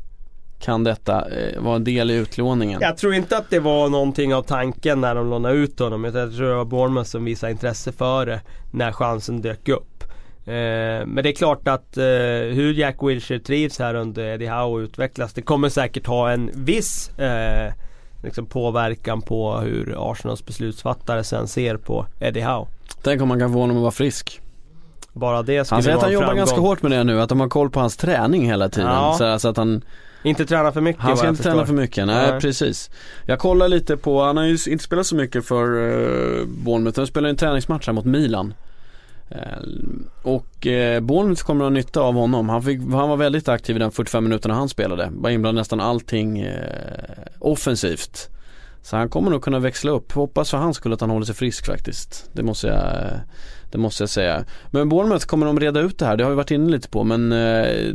kan detta eh, vara en del i utlåningen? Jag tror inte att det var någonting av tanken när de lånade ut honom. Jag tror det var Bournemouth som visade intresse för det när chansen dök upp. Eh, men det är klart att eh, hur Jack Wilshere trivs här under Eddie Howe och utvecklas det kommer säkert ha en viss eh, liksom påverkan på hur Arsenals beslutsfattare sen ser på Eddie Howe. Tänk om man kan få honom att vara frisk. Bara det skulle Han säger att han jobbar framgång. ganska hårt med det nu, att de har koll på hans träning hela tiden. Ja. Så, så, att han inte träna för mycket Han ska inte träna för mycket, nej, nej, precis Jag kollar lite på, han har ju inte spelat så mycket för uh, Bournemouth, han spelade en träningsmatch här mot Milan uh, Och uh, Bournemouth kommer att ha nytta av honom. Han, fick, han var väldigt aktiv i den 45 minuterna han spelade. Var inblandad nästan allting uh, offensivt. Så han kommer nog kunna växla upp. Hoppas för hans skull att han håller sig frisk faktiskt. Det måste jag, det måste jag säga. Men Bournemouth kommer de reda ut det här. Det har vi varit inne lite på men eh,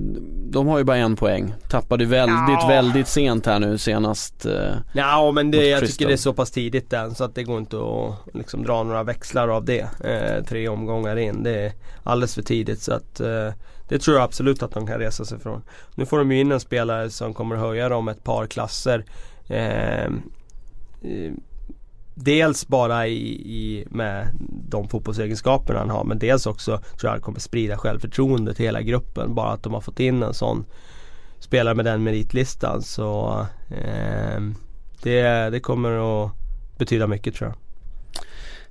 de har ju bara en poäng. Tappade väldigt, ja. väldigt sent här nu senast. Eh, ja men det, jag tycker det är så pass tidigt än så att det går inte att liksom dra några växlar av det. Eh, tre omgångar in. Det är alldeles för tidigt så att eh, det tror jag absolut att de kan resa sig från. Nu får de ju in en spelare som kommer höja dem ett par klasser. Eh, Eh, dels bara i, i, med de fotbollsegenskaperna han har men dels också tror jag han kommer sprida självförtroende till hela gruppen. Bara att de har fått in en sån spelare med den meritlistan så eh, det, det kommer att betyda mycket tror jag.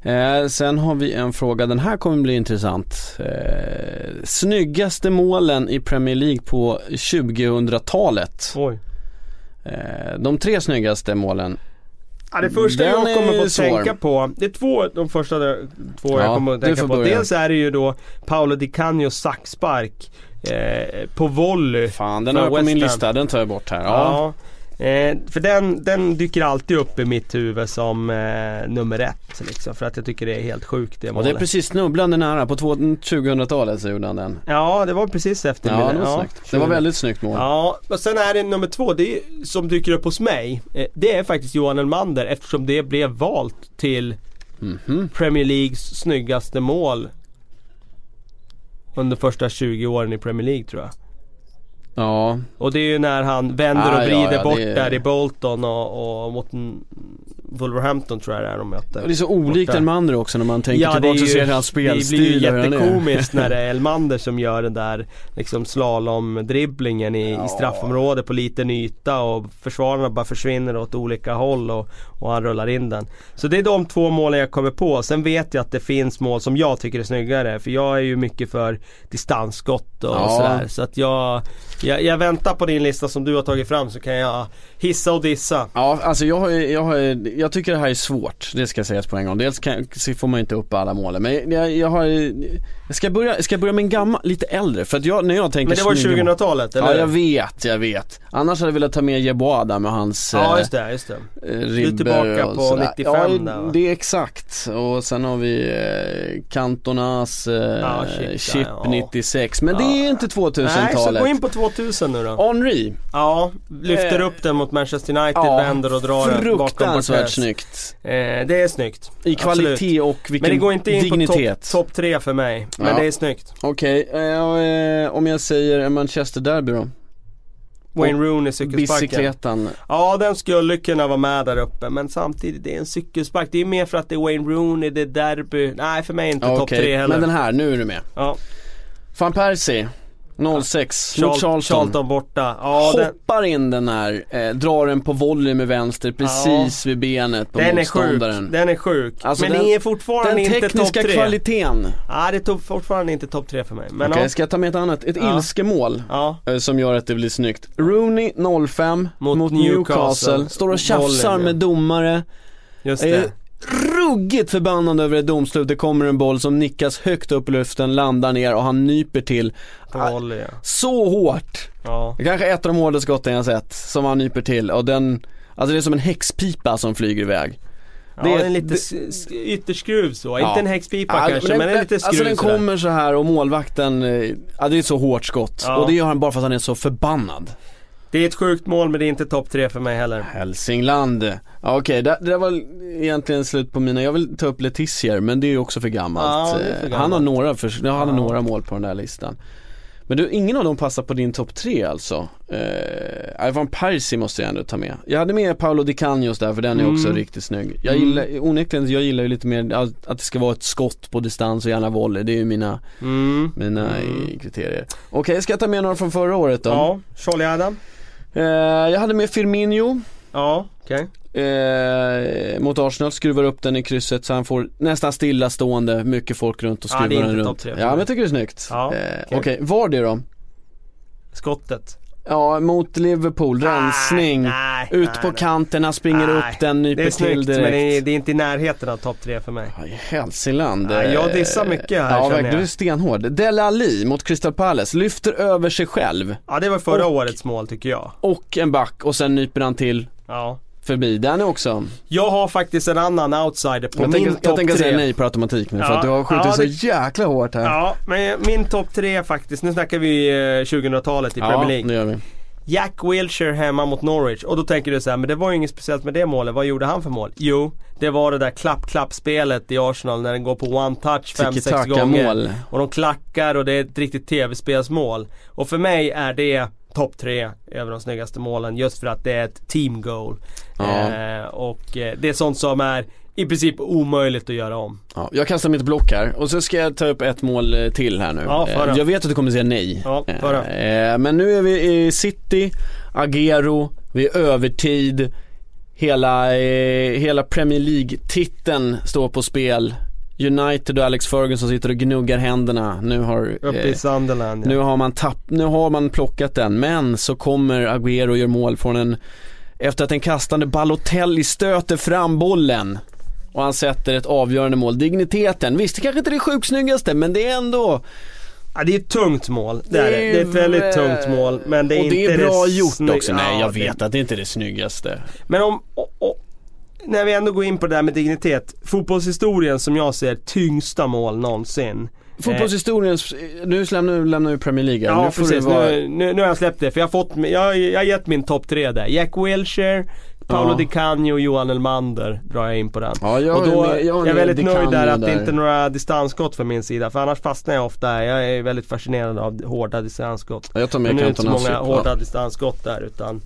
Eh, sen har vi en fråga, den här kommer bli intressant. Eh, snyggaste målen i Premier League på 2000-talet. Oj. Eh, de tre snyggaste målen Ja, det första Den jag kommer att tänka på, det är två, de första två ja, jag kommer att tänka på. Börja. Dels är det ju då Paolo Di Canios saxspark eh, på volley. Fan den har på min lista, den tar jag bort här. Ja. ja. Eh, för den, den dyker alltid upp i mitt huvud som eh, nummer ett liksom, För att jag tycker det är helt sjukt det Och målet. det är precis snubblande nära, på två- 2000-talet så gjorde han den. Ja det var precis efter Ja, det var snyggt. Det var väldigt snyggt mål. Ja, och sen är det nummer två, det är, som dyker upp hos mig. Eh, det är faktiskt Johan Elmander eftersom det blev valt till Mhm. Premier Leagues snyggaste mål under första 20 åren i Premier League tror jag. Ja, Och det är ju när han vänder Ah, och ja, vrider ja, bort det är- där i Bolton och, och mot Wolverhampton tror jag det är de möter. och det är så olikt. Elmander också när man tänker tillbaka och ser hans det blir ju spelstil jättekomiskt när det är (laughs) Elmander som gör den där liksom slalomdribblingen i, i straffområdet på liten yta och försvararna bara försvinner åt olika håll och, och han rullar in den. Så det är de två målen jag kommer på. Sen vet jag att det finns mål som jag tycker är snyggare för jag är ju mycket för distansskott och Ja. sådär. Så att jag, jag, jag väntar på din lista som du har tagit fram så kan jag hissa och dissa. Ja, alltså jag har, jag har, jag tycker det här är svårt, det ska sägas på en gång. Dels kan, så får man ju inte upp alla målen, men jag, jag har jag ska börja, jag ska börja med en gammal, lite äldre, för att jag, när jag tänker Men det var snygga mål- 2000-talet eller? Ja jag vet, jag vet. Annars hade jag velat ta med Jeboada med hans Ja eh, just det, just det. eh, ribbor tillbaka på sådär. 95 ja, där, va? det är exakt. Och sen har vi eh, Cantonas eh, Ja, chip chip, där, ja. 96. Men det är inte Nej, så 2000-talet. gå in på 2000 nu då. Henri, Ja, lyfter Eh, upp den mot Manchester United, ja, vänder och drar den bakom fruktansvärt snyggt. Eh, det är snyggt. I kvalitet Absolut. och vilken Men det går inte in dignitet. på topp top tre för mig. Men Ja. det är snyggt. Okej, eh, eh, om jag säger en Manchester Derby då? Wayne Rooney cykelsparken. Bicykletan. Ja, den skulle kunna vara med där uppe. Men samtidigt, det är en cykelspark. Det är mer för att det är Wayne Rooney, det är derby. Nej, för mig är inte Ja, topp tre heller. men den här, nu är du med. Ja, Van Persie, 06, Charl- Charlton. Charlton borta. Ja, den, Hoppar in den här, eh, drar den på volley med vänster precis vid benet på den är sjuk. motståndaren. Den är sjuk. Alltså men den- är fortfarande Den inte topp tekniska tre. kvaliteten. Ja, det är fortfarande inte topp tre för mig. Men Okej, ja. ska jag ta med ett annat? Ett Ja. ilskemål. ja. eh, Som gör att det blir snyggt. Rooney 05 mot, Mot Newcastle. Newcastle. Står och tjafsar ja. med domare. Just det. Ruggigt förbannad över ett domslut. Det kommer en boll som nickas högt upp i luften, landar ner och han nyper till. På volley, ja. Så hårt! ja. Det kanske är ett av de hårdaste skotten jag sett, som han nyper till och den, alltså det är som en häxpipa som flyger iväg. Ja, Det- det är lite det- ytterskruv så. Ja. Inte en häxpipa Ja, kanske, men det är lite skruv Alltså den sådär. kommer så här och målvakten, eh, ja det är ett så hårt skott. Ja. Och det gör han bara för att han är så förbannad. Det är ett sjukt mål men det är inte topp tre för mig heller. Hälsingland. Ja, Okej, det, det där var egentligen slut på mina. Jag vill ta upp Letizier men det är ju också för gammalt. Ja, för Eh, gammalt. Han har några, för, han har Ja. några mål på den där listan. Men du, ingen av dem passar på din topp tre alltså? Eh, Ivan Persie måste jag ändå ta med. Jag hade med Paolo Di Canhos där för den är också Mm. riktigt snygg. Jag Mm. gillar, onekligen, jag gillar ju lite mer att att det ska vara ett skott på distans och gärna volley. Det är ju mina, Mm. mina Mm. kriterier. Okej, ska jag ta med några från förra året då? Ja, Charlie Adam. Eh, jag hade med Firmino. Ja, okej. eh, mot Arsenal, skruvar upp den i krysset så han får nästan stillastående, mycket folk runt och Ja, skruvar det är den inte runt. topp tre Ja men jag tycker det är snyggt. Ja, eh, Okej, okej. var det då? Skottet. Ja, mot Liverpool, rensning. Nej, nej, Ut nej, på han springer upp den, nyper till snyggt direkt. men det är, det är inte i närheten av topp tre för mig. Hälsingland. Nej, jag eh, dissar mycket här, Ja, verkligen. jag. Du är stenhård. Dele Alli mot Crystal Palace, lyfter över sig själv Ja det var förra Och- årets mål tycker jag. och en back och sen nyper han till Ja. Förbi. Den också. Jag har faktiskt en annan outsider på Jag min tänker, jag topp tänker säga tre. nej per automatik nu för Ja, att du har skjutit ja, så det- jäkla hårt här. Ja, men min topp tre faktiskt, nu snackar vi eh, 2000-talet i Premier League. det gör vi. Jack Wilshere hemma mot Norwich och då tänker du så här, men det var ju inget speciellt med det målet. Vad gjorde han för mål? Jo, det var det där klapp-klapp-spelet i Arsenal när den går på one touch 5-6 gånger. Tiki-taka-mål. Och de klackar och det är ett riktigt tv-spelsmål. Och för mig är det topp tre över de snyggaste målen just för att det är ett team goal. Ja. Eh, och eh, det är sånt som är i princip omöjligt att göra om. Ja, jag kastar mitt block här och så ska jag ta upp ett mål eh, till här nu. Ja, föra. Eh, jag vet att du kommer säga nej. Ja, föra. Eh, Men nu är vi i City, Agero, vi är övertid. Hela, hela Premier League-titeln står på spel. United och Alex Ferguson sitter och gnuggar händerna. Nu har, Uppe i eh, Sunderland ja. nu har man tapp, nu har man plockat den. Men så kommer Agüero och gör mål från en, efter att en kastande Balotelli stöter fram bollen. Och han sätter ett avgörande mål. Digniteten, visst det kanske inte är det sjukt snyggaste men det är ändå Ja, det är ett tungt mål. Det är, det. det är ett väldigt tungt mål. Men det är inte det är bra gjort snygg- också. Nej Ja, jag det- vet att det inte är det snyggaste. Men om, när vi ändå går in på det där med dignitet. Fotbollshistorien som jag ser tyngsta mål någonsin. Fotbollshistoriens, nu lämnar, lämnar vi Premier League. Ja nu precis, vara... nu, nu, nu har jag släppt det för jag har fått, jag, jag har gett min topp tre där. Jack Wilshere, Paolo Ja. Di Canio och Johan Elmander drar jag in på den. Ja, jag och då är jag är jag är väldigt Di nöjd där att det inte är några distansskott från min sida för annars fastnar jag ofta. Jag är väldigt fascinerad av hårda distansskott. Ja, Jag tar Men med nu är det inte så många hårda distansskott där utan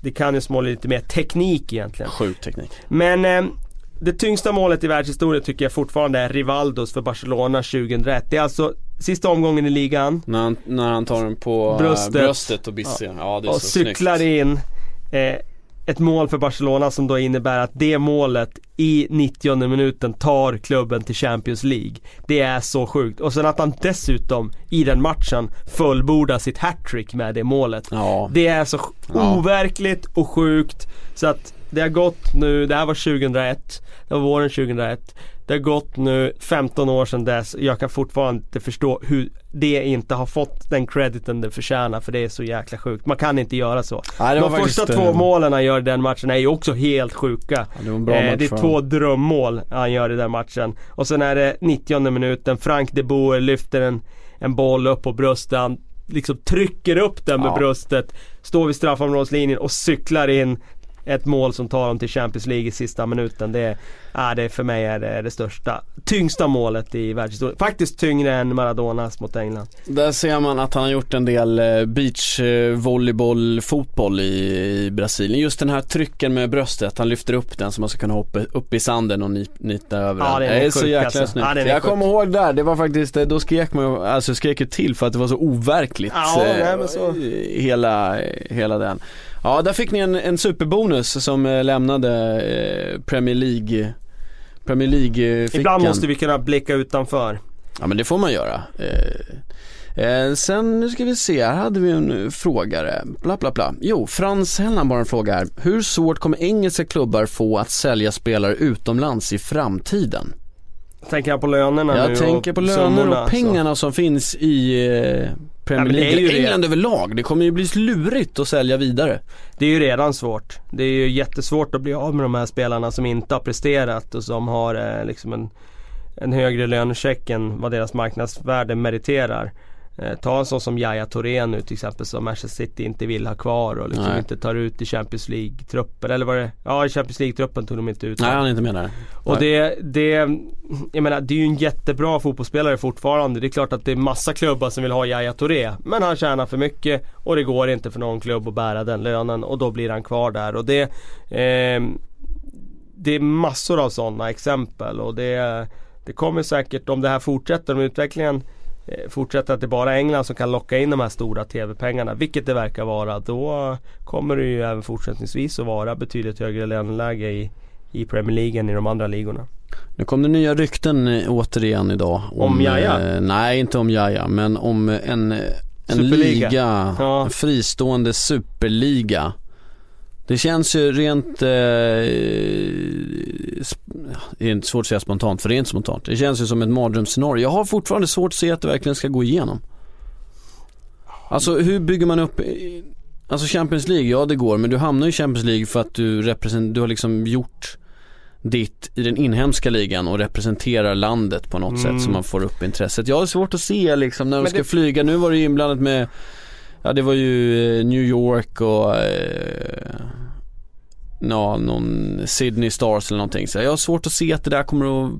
Di Canios mål är lite mer teknik egentligen. Sjuk teknik. Men eh, det tyngsta målet i världshistorien tycker jag fortfarande är Rivaldos för Barcelona 2001. Det är alltså sista omgången i ligan. När han, när han tar den på eh, Bröstet. bröstet, och bisser. Ja, det är och så cyklar snyggt. in eh, ett mål för Barcelona som då innebär att det målet i 90 minuten tar klubben till Champions League. Det är så sjukt. Och sen att han dessutom i den matchen fullbordar sitt hattrick med det målet. Ja. Det är så Ja. overkligt och sjukt så att det har gått nu, det här var 2001, det var våren 2001. Det har gått nu 15 år sedan dess. Jag kan fortfarande inte förstå hur det inte har fått den crediten det förtjänar för det är så jäkla sjukt. Man kan inte göra så. Nej, det De första två målen han gör i den matchen är ju också helt sjuka. Ja, det Eh, det är två drömmål han gör i den matchen. Och sen är det 90 minuten, Frank de Boer lyfter en, en boll upp på bröstet. Han liksom trycker upp den med Ja. bröstet. Står vid straffområdeslinjen och cyklar in ett mål som tar dem till Champions League i sista minuten. Det, är, det för mig är det, det största, tyngsta målet i världshistorien. Faktiskt tyngre än Maradonas mot England. Där ser man att han har gjort en del eh, beach eh, volleyboll fotboll i, i Brasilien. Just den här trycken med bröstet, han lyfter upp den så man ska kunna hoppa upp i sanden och ni- nita över Ja, den. den är det är så jäkla alltså. snyggt. Är jag kommer ihåg där, det var faktiskt, eh, då skrek man ju, alltså skrek ju till för att det var så overkligt. Ja, eh, så. Hela, hela den. Ja, där fick ni en, en superbonus som eh, lämnade eh, Premier League Premier League-fickan. Ibland måste vi kunna blicka utanför. Ja men det får man göra. Eh, eh, sen, nu ska vi se, här hade vi en frågare. Bla bla bla. Jo, Frans Hellan bara en fråga här. Hur svårt kommer engelska klubbar få att sälja spelare utomlands i framtiden? Tänker jag på lönerna nu Jag tänker på löner och så. pengarna som finns i eh, Premier det League. Eller det. England överlag. Det kommer ju bli lurigt att sälja vidare. Det är ju redan svårt. Det är ju jättesvårt att bli av med de här spelarna som inte har presterat och som har eh, liksom en, en högre lönecheck än vad deras marknadsvärde meriterar. Eh, ta en sån som Yahya Touré nu till exempel som Manchester City inte vill ha kvar och liksom Nej. inte tar ut i Champions League-truppen. Eller var det? Ja, i Champions League-truppen tog de inte ut Nej, han är inte med där. Och det, det, jag menar det är ju en jättebra fotbollsspelare fortfarande. Det är klart att det är massa klubbar som vill ha Yahya Touré. Men han tjänar för mycket och det går inte för någon klubb att bära den lönen och då blir han kvar där. Och det, eh, det är massor av sådana exempel och det, det kommer säkert, om det här fortsätter, om utvecklingen fortsätter att det bara är England som kan locka in de här stora TV-pengarna, vilket det verkar vara, då kommer det ju även fortsättningsvis att vara betydligt högre löneläge i, i Premier League än i de andra ligorna. Nu kom det nya rykten eh, återigen idag. Om Yahya? Eh, nej, inte om Jaja, men om eh, en, eh, en Superliga. liga, Ja. en fristående superliga. Det känns ju rent, eh, det är inte svårt att säga spontant, för inte spontant. Det känns ju som ett mardrömsscenario. Jag har fortfarande svårt att se att det verkligen ska gå igenom. Alltså hur bygger man upp, eh, alltså Champions League, ja det går, men du hamnar i Champions League för att du du har liksom gjort ditt i den inhemska ligan och representerar landet på något sätt så man får upp intresset. Jag har svårt att se liksom när de ska det- flyga, nu var det ju inblandat med Ja det var ju eh, New York och eh, Ja, någon Sydney Stars eller någonting. Så jag har svårt att se att det där kommer att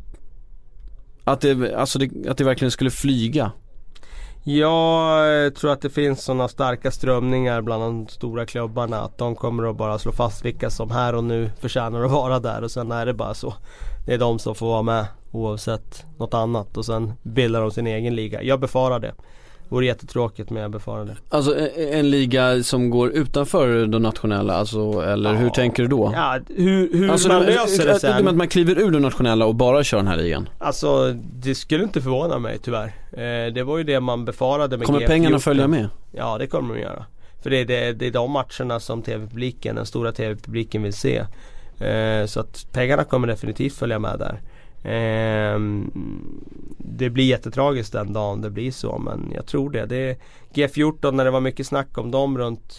Att det, alltså det, att det verkligen skulle flyga. Jag tror att det finns sådana starka strömningar bland de stora klubbarna att de kommer att bara slå fast vilka som här och nu förtjänar att vara där och sen är det bara så. Det är de som får vara med oavsett något annat och sen bildar de sin egen liga. Jag befarar det. Vore jättetråkigt men jag befarar det. Alltså en, liga som går utanför de nationella, alltså eller hur Ja. tänker du då? Ja, hur, hur Alltså man löser det att- Att sen. man kliver ur de nationella och bara kör den här ligan. Alltså det skulle inte förvåna mig tyvärr. Eh, det var ju det man befarade med Kommer G14. pengarna följa med? Ja det kommer de göra. För det är, det, det är de matcherna som TV-publiken, den stora TV-publiken vill se. Eh, så att pengarna kommer definitivt följa med där. Ehm, det blir jättetragiskt den dagen det blir så men jag tror det. det är G14 när det var mycket snack om dem runt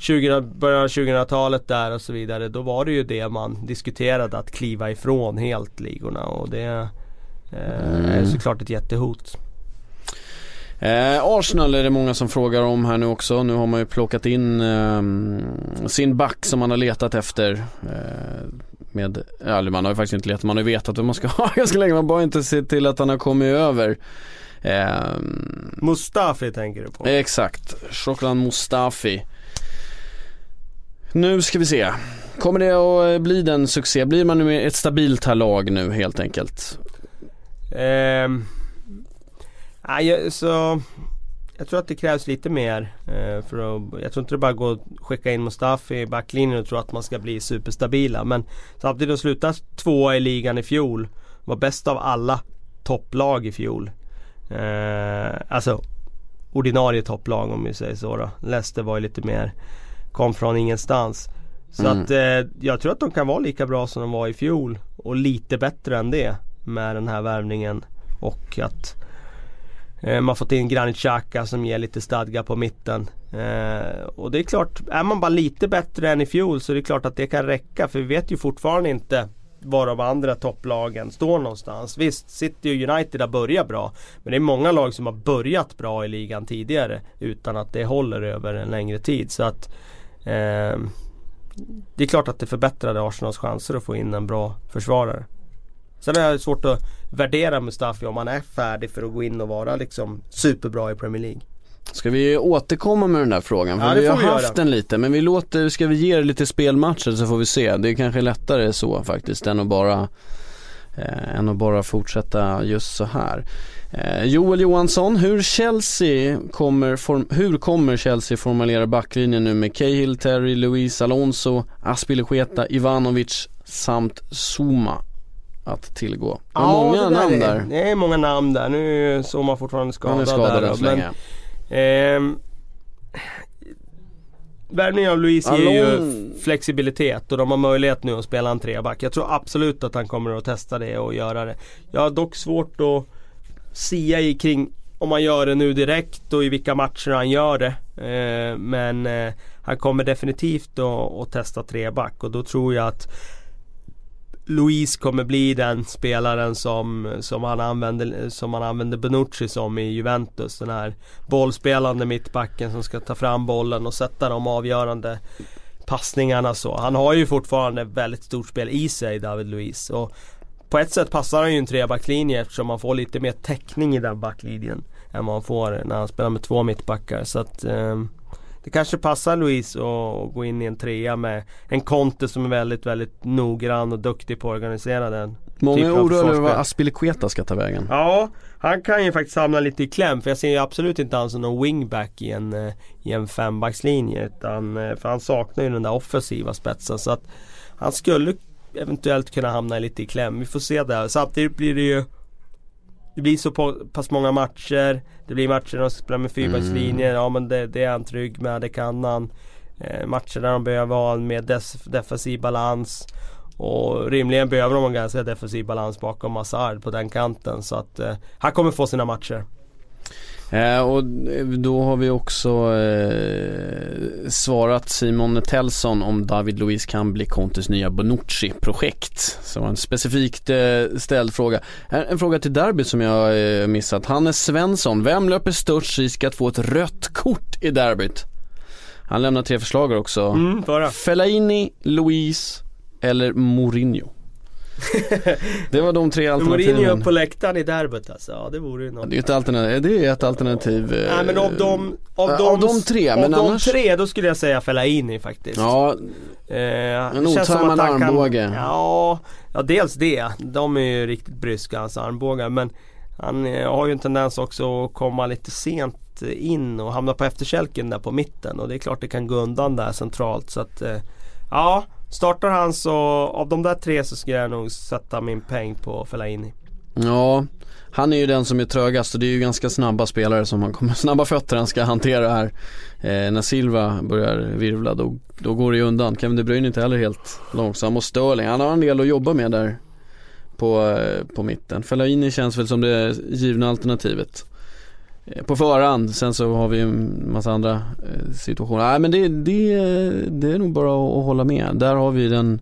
20, början av 2000-talet där och så vidare. Då var det ju det man diskuterade att kliva ifrån helt ligorna och det eh, är Mm. såklart ett jättehot. Eh, Arsenal är det många som frågar om här nu också. Nu har man ju plockat in eh, sin back som man har letat efter. Eh, med, eller man har ju faktiskt inte letat, man har ju vetat vad man ska (laughs) ha ganska länge. Man bara inte se till att han har kommit över. Eh, Mustafi tänker du på? exakt, Shokran Mustafi. Nu ska vi se. Kommer det att bli den succé? Blir man nu ett stabilt här lag nu helt enkelt? Jag- så, jag tror att det krävs lite mer. Eh, för att, jag tror inte det bara går att skicka in Mustafi i backlinjen och tro att man ska bli superstabila. Men samtidigt att sluta tvåa i ligan i fjol. Var bäst av alla topplag i fjol. Eh, alltså ordinarie topplag om vi säger så då. Leicester var ju lite mer, kom från ingenstans. Så Mm. att eh, jag tror att de kan vara lika bra som de var i fjol. Och lite bättre än det med den här värvningen. Och att Eh, man har fått in Granit Xhaka som ger lite stadga på mitten. Eh, och det är klart, är man bara lite bättre än i fjol så är det klart att det kan räcka. För vi vet ju fortfarande inte var de andra topplagen står någonstans. Visst, City och United har börjat bra. Men det är många lag som har börjat bra i ligan tidigare utan att det håller över en längre tid. Så att eh, Det är klart att det förbättrade Arsenals chanser att få in en bra försvarare. Sen är det svårt att värdera Mustafi om han är färdig för att gå in och vara liksom superbra i Premier League. Ska vi återkomma med den där frågan? För Ja, vi har vi haft den lite, men vi låter, ska vi ge det lite spelmatcher så får vi se. Det är kanske lättare så faktiskt än att bara, eh, än att bara fortsätta just så här. Eh, Joel Johansson, hur Chelsea kommer, form, hur kommer Chelsea formulera backlinjen nu med Cahill, Terry, Luis Alonso, Aspilicueta, Ivanovic samt Zuma att tillgå? Det var många det namn är, där. Det är många namn där. Nu är Soma fortfarande skadad, Han är skadad där. men, ehm, Värvningen av Luis ger ju flexibilitet och de har möjlighet nu att spela en treback. Jag tror absolut att han kommer att testa det och göra det. Jag har dock svårt att sia i kring om han gör det nu direkt och i vilka matcher han gör det. Eh, men eh, han kommer definitivt att, att testa treback och då tror jag att Louise kommer bli den spelaren som, som, han använder, som han använder Benucci som i Juventus. Den här bollspelande mittbacken som ska ta fram bollen och sätta de avgörande passningarna så. Han har ju fortfarande väldigt stort spel i sig David Luiz. Och på ett sätt passar han ju en trebacklinje eftersom man får lite mer täckning i den backlinjen. Än vad han får när han spelar med två mittbackar. Så att eh, det kanske passar Louise att gå in i en trea med en Conte som är väldigt, väldigt noggrann och duktig på att organisera den. Många är oroliga över vad. Aspilicueta ska ta vägen. Ja, han kan ju faktiskt hamna lite i kläm för jag ser ju absolut inte han som någon wingback i en, eh, i en fembackslinje. Utan, eh, för han saknar ju den där offensiva spetsen. Så att han skulle eventuellt kunna hamna lite i kläm. Vi får se där. Samtidigt blir det ju det blir så på, pass många matcher. Det blir matcher där de ska spela med fyrbackslinjer. Ja men det, det är han trygg med, det kan han. Eh, matcher där de behöver ha en mer defensiv balans. Och rimligen behöver de en ganska defensiv balans bakom Hazard på den kanten. Så att eh, han kommer få sina matcher. Eh, och då har vi också eh, svarat Simon Tellson om David Luiz kan bli Contes nya Bonucci-projekt. Så en specifikt eh, ställd fråga. En, en fråga till Derby som jag eh, missat. Hannes Svensson, vem löper störst risk att få ett rött kort i derbyt? Han lämnar tre förslag också. Mm. Fellaini, Luiz eller Mourinho. (laughs) det var de tre Mourinho alternativen. upp på läktaren i derbyt alltså. Ja det vore ju något. Det är ju ett alternativ, det är ett alternativ. eh, Nej men av de, av de, av de tre, av men de annars- tre då skulle jag säga Fellaini faktiskt. Ja, Eh, En otajmad han kan- armbåge. Ja, ja, dels det. De är ju riktigt bryska hans armbågar. Men han eh, har ju en tendens också att komma lite sent in och hamna på efterkälken där på mitten. Och det är klart det kan gå undan där centralt. Så att, eh, ja, startar han så av de där tre så ska jag nog sätta min peng på Fellaini. ja, han är ju den som är trögast och det är ju ganska snabba spelare som han kommer, (laughs) snabba fötter han ska hantera här. Eh, när Silva börjar virvla då, då går det ju undan. Kevin De Bruyne är inte heller helt långsam och Sterling, han har en del att jobba med där på, eh, på mitten. Fellaini känns väl som det givna alternativet. Eh, på förhand, sen så har vi en massa andra eh, situationer. Nej men det, det, det är nog bara att hålla med. Där har vi den,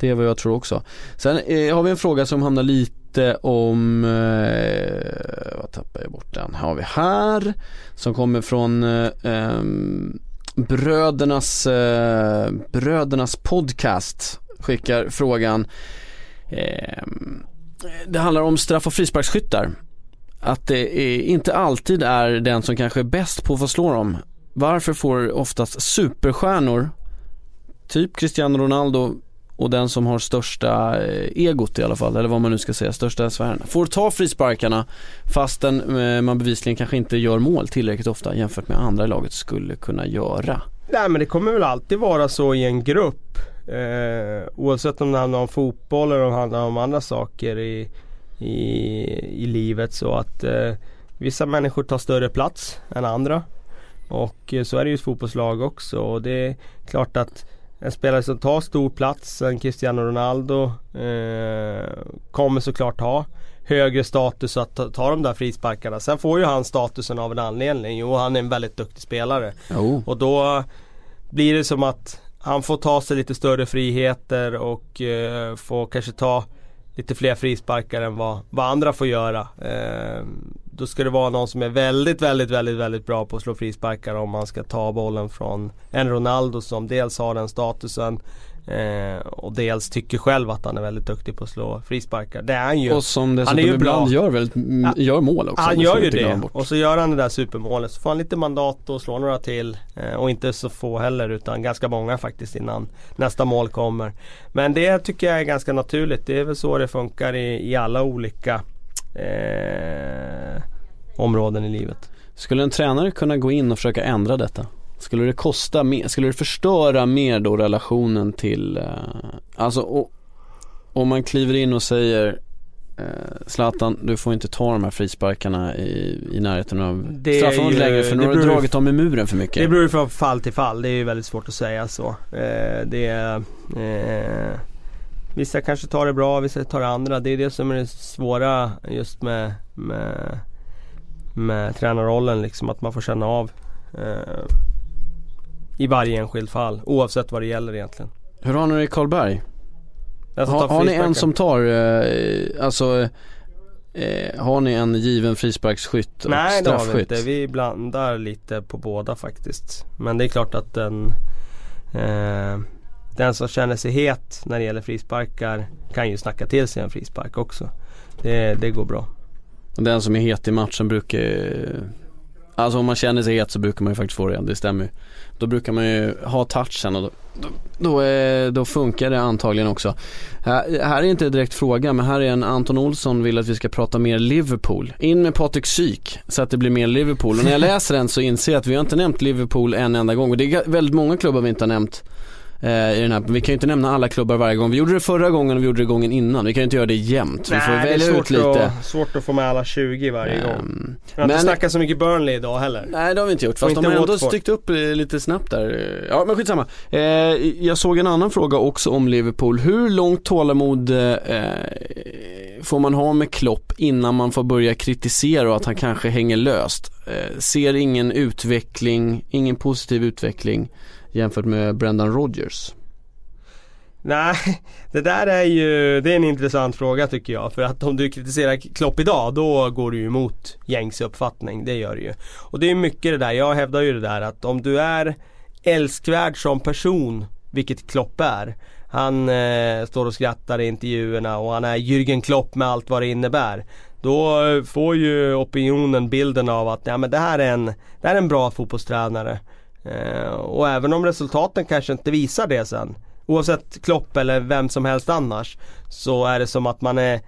det är vad jag tror också. Sen eh, har vi en fråga som handlar lite om, eh, vad tappar jag bort den, har vi här. Som kommer från eh, ehm, Brödernas, eh, Brödernas podcast skickar frågan eh, Det handlar om straff och frisparksskyttar att det är, inte alltid är den som kanske är bäst på att få slå dem Varför får oftast superstjärnor Typ Cristiano Ronaldo och den som har största eh, egot i alla fall, eller vad man nu ska säga, största sfären. Får ta frisparkarna fastän eh, man bevisligen kanske inte gör mål tillräckligt ofta jämfört med andra i laget skulle kunna göra. Nej men det kommer väl alltid vara så i en grupp. Eh, oavsett om det handlar om fotboll eller om det handlar om andra saker i, i, i livet. Så att eh, vissa människor tar större plats än andra. Och eh, så är det ju ett fotbollslag också. Och det är klart att en spelare som tar stor plats, en Cristiano Ronaldo, eh, kommer såklart ha högre status att ta, ta de där frisparkarna. Sen får ju han statusen av en anledning. Jo, han är en väldigt duktig spelare. Oh. Och då blir det som att han får ta sig lite större friheter och eh, får kanske ta lite fler frisparkar än vad, vad andra får göra. Eh, då ska det vara någon som är väldigt, väldigt, väldigt, väldigt bra på att slå frisparkar om man ska ta bollen från en Ronaldo som dels har den statusen Eh, och dels tycker själv att han är väldigt duktig på att slå frisparkar. Det är han ju. Och som dessutom han är ju ibland bra. gör, väldigt, gör mål också. Han gör ju det. Och så gör han det där supermålet. Så får han lite mandat och slår några till. Eh, och inte så få heller utan ganska många faktiskt innan nästa mål kommer. Men det tycker jag är ganska naturligt. Det är väl så det funkar i, i alla olika eh, områden i livet. Skulle en tränare kunna gå in och försöka ändra detta? Skulle det kosta mer, skulle det förstöra mer då relationen till, eh, alltså och, om man kliver in och säger eh, Zlatan, du får inte ta de här frisparkarna i, i närheten av straffområdet längre för nu har du dragit dem i muren för mycket. Det beror ju från fall till fall, det är ju väldigt svårt att säga så. Eh, det eh, Vissa kanske tar det bra, vissa tar det andra. Det är det som är det svåra just med, med, med tränarrollen liksom, att man får känna av eh, i varje enskilt fall oavsett vad det gäller egentligen. Hur har ni det i Karlberg? Ha, har ni en som tar, eh, alltså eh, har ni en given frisparksskytt och Nej det har vi inte. Vi blandar lite på båda faktiskt. Men det är klart att den eh, Den som känner sig het när det gäller frisparkar kan ju snacka till sig en frispark också. Det, det går bra. Och den som är het i matchen brukar Alltså om man känner sig het så brukar man ju faktiskt få det, det stämmer ju. Då brukar man ju ha touchen och då, då, då, är, då funkar det antagligen också. Här, här är inte direkt fråga men här är en Anton Olsson vill att vi ska prata mer Liverpool. In med Patrik Syk så att det blir mer Liverpool. Och när jag (laughs) läser den så inser jag att vi har inte nämnt Liverpool en enda gång och det är väldigt många klubbar vi inte har nämnt eh, i den här. Vi kan ju inte nämna alla klubbar varje gång. Vi gjorde det förra gången och vi gjorde det gången innan. Vi kan ju inte göra det jämt. Vi får Nej, välja ut lite. Att, svårt att få med alla 20 varje um, gång. Vi har men, inte snackat så mycket Burnley idag heller. Nej det har vi inte gjort. Fast de har ändå styckt upp lite snabbt där. Ja men skitsamma. Eh, jag såg en annan fråga också om Liverpool. Hur långt tålamod eh, får man ha med Klopp innan man får börja kritisera och att han kanske hänger löst? Eh, ser ingen utveckling, ingen positiv utveckling jämfört med Brendan Rodgers? Nej, det där är ju, det är en intressant fråga tycker jag. För att om du kritiserar Klopp idag, då går du ju emot gängse uppfattning. Det gör du ju. Och det är mycket det där, jag hävdar ju det där att om du är älskvärd som person, vilket Klopp är. Han eh, står och skrattar i intervjuerna och han är Jürgen Klopp med allt vad det innebär. Då får ju opinionen bilden av att ja, men det, här är en, det här är en bra fotbollstränare. Eh, och även om resultaten kanske inte visar det sen. Oavsett Klopp eller vem som helst annars. Så är det som att man är,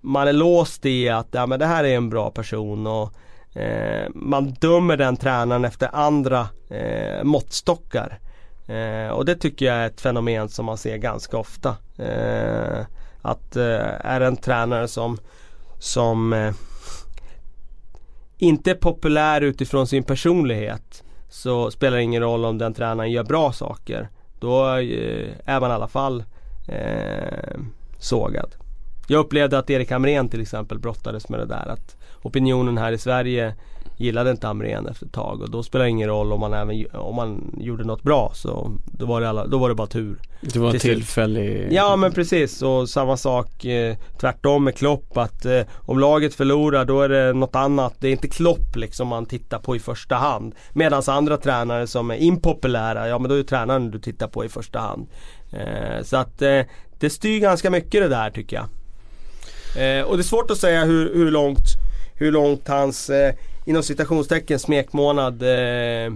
man är låst i att ja, men det här är en bra person. och eh, Man dömer den tränaren efter andra eh, måttstockar. Eh, och det tycker jag är ett fenomen som man ser ganska ofta. Eh, att eh, är en tränare som, som eh, inte är populär utifrån sin personlighet så spelar det ingen roll om den tränaren gör bra saker. Då eh, är man i alla fall eh, sågad. Jag upplevde att Erik Hamrén till exempel brottades med det där att opinionen här i Sverige gillade inte Hamrén efter ett tag och då spelar det ingen roll om man, även, om man gjorde något bra så då var det, alla, då var det bara tur. Det var en tillfällig... Ja men precis och samma sak eh, tvärtom med Klopp att eh, om laget förlorar då är det något annat. Det är inte Klopp liksom man tittar på i första hand. Medan andra tränare som är impopulära, ja men då är det tränaren du tittar på i första hand. Eh, så att eh, det styr ganska mycket det där tycker jag. Eh, och det är svårt att säga hur, hur långt hur långt hans eh, inom citationstecken smekmånad eh,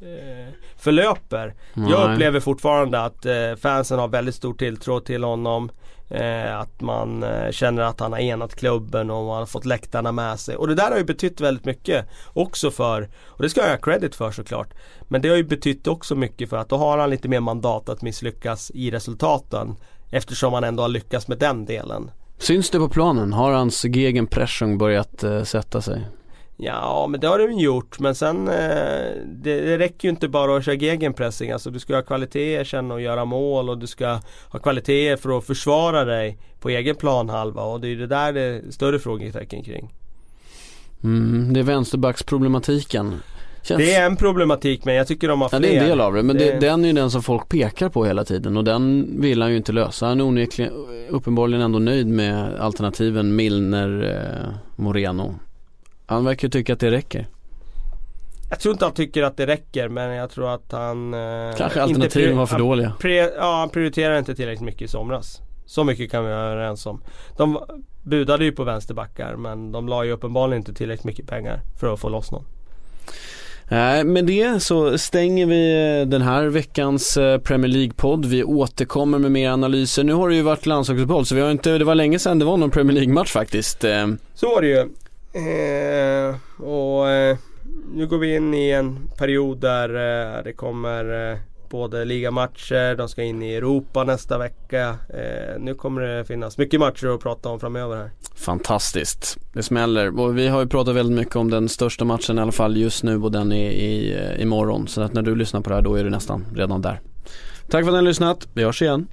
eh, förlöper. Nej. Jag upplever fortfarande att eh, fansen har väldigt stor tilltro till honom. Eh, att man eh, känner att han har enat klubben och man har fått läktarna med sig. Och det där har ju betytt väldigt mycket också för, och det ska jag ha credit för såklart. Men det har ju betytt också mycket för att då har han lite mer mandat att misslyckas i resultaten. Eftersom han ändå har lyckats med den delen. Syns det på planen? Har hans gegenpressing börjat eh, sätta sig? Ja men det har den gjort men sen eh, det, det räcker ju inte bara att köra gegenpressing. Alltså du ska ha kvaliteter sen och göra mål och du ska ha kvaliteter för att försvara dig på egen planhalva och det är det där det är större frågetecken kring. Mm, det är vänsterbacksproblematiken. Känns... Det är en problematik men jag tycker de har Ja fler. det är en del av det, men det... Det- den är ju den som folk pekar på hela tiden och den vill han ju inte lösa. Han är onekligen, uppenbarligen ändå nöjd med alternativen Milner, eh, Moreno. Han verkar ju tycka att det räcker. Jag tror inte han tycker att det räcker men jag tror att han eh, Kanske alternativen var för dåliga. Ja, han prioriterar inte tillräckligt mycket i somras. Så mycket kan vi vara överens om. De budade ju på vänsterbackar men de la ju uppenbarligen inte tillräckligt mycket pengar för att få loss någon. Eh, med det så stänger vi eh, den här veckans eh, Premier League-podd. Vi återkommer med mer analyser. Nu har det ju varit landslagsuppehåll så vi har inte, det var länge sedan det var någon Premier League-match faktiskt. Så var det ju. Eh, och eh, nu går vi in i en period där eh, det kommer eh, både ligamatcher, de ska in i Europa nästa vecka. Eh, nu kommer det finnas mycket matcher att prata om framöver här. Fantastiskt. Det smäller. Och vi har ju pratat väldigt mycket om den största matchen i alla fall just nu och den är i, imorgon. Så att när du lyssnar på det här då är du nästan redan där. Tack för att ni har lyssnat. Vi hörs igen.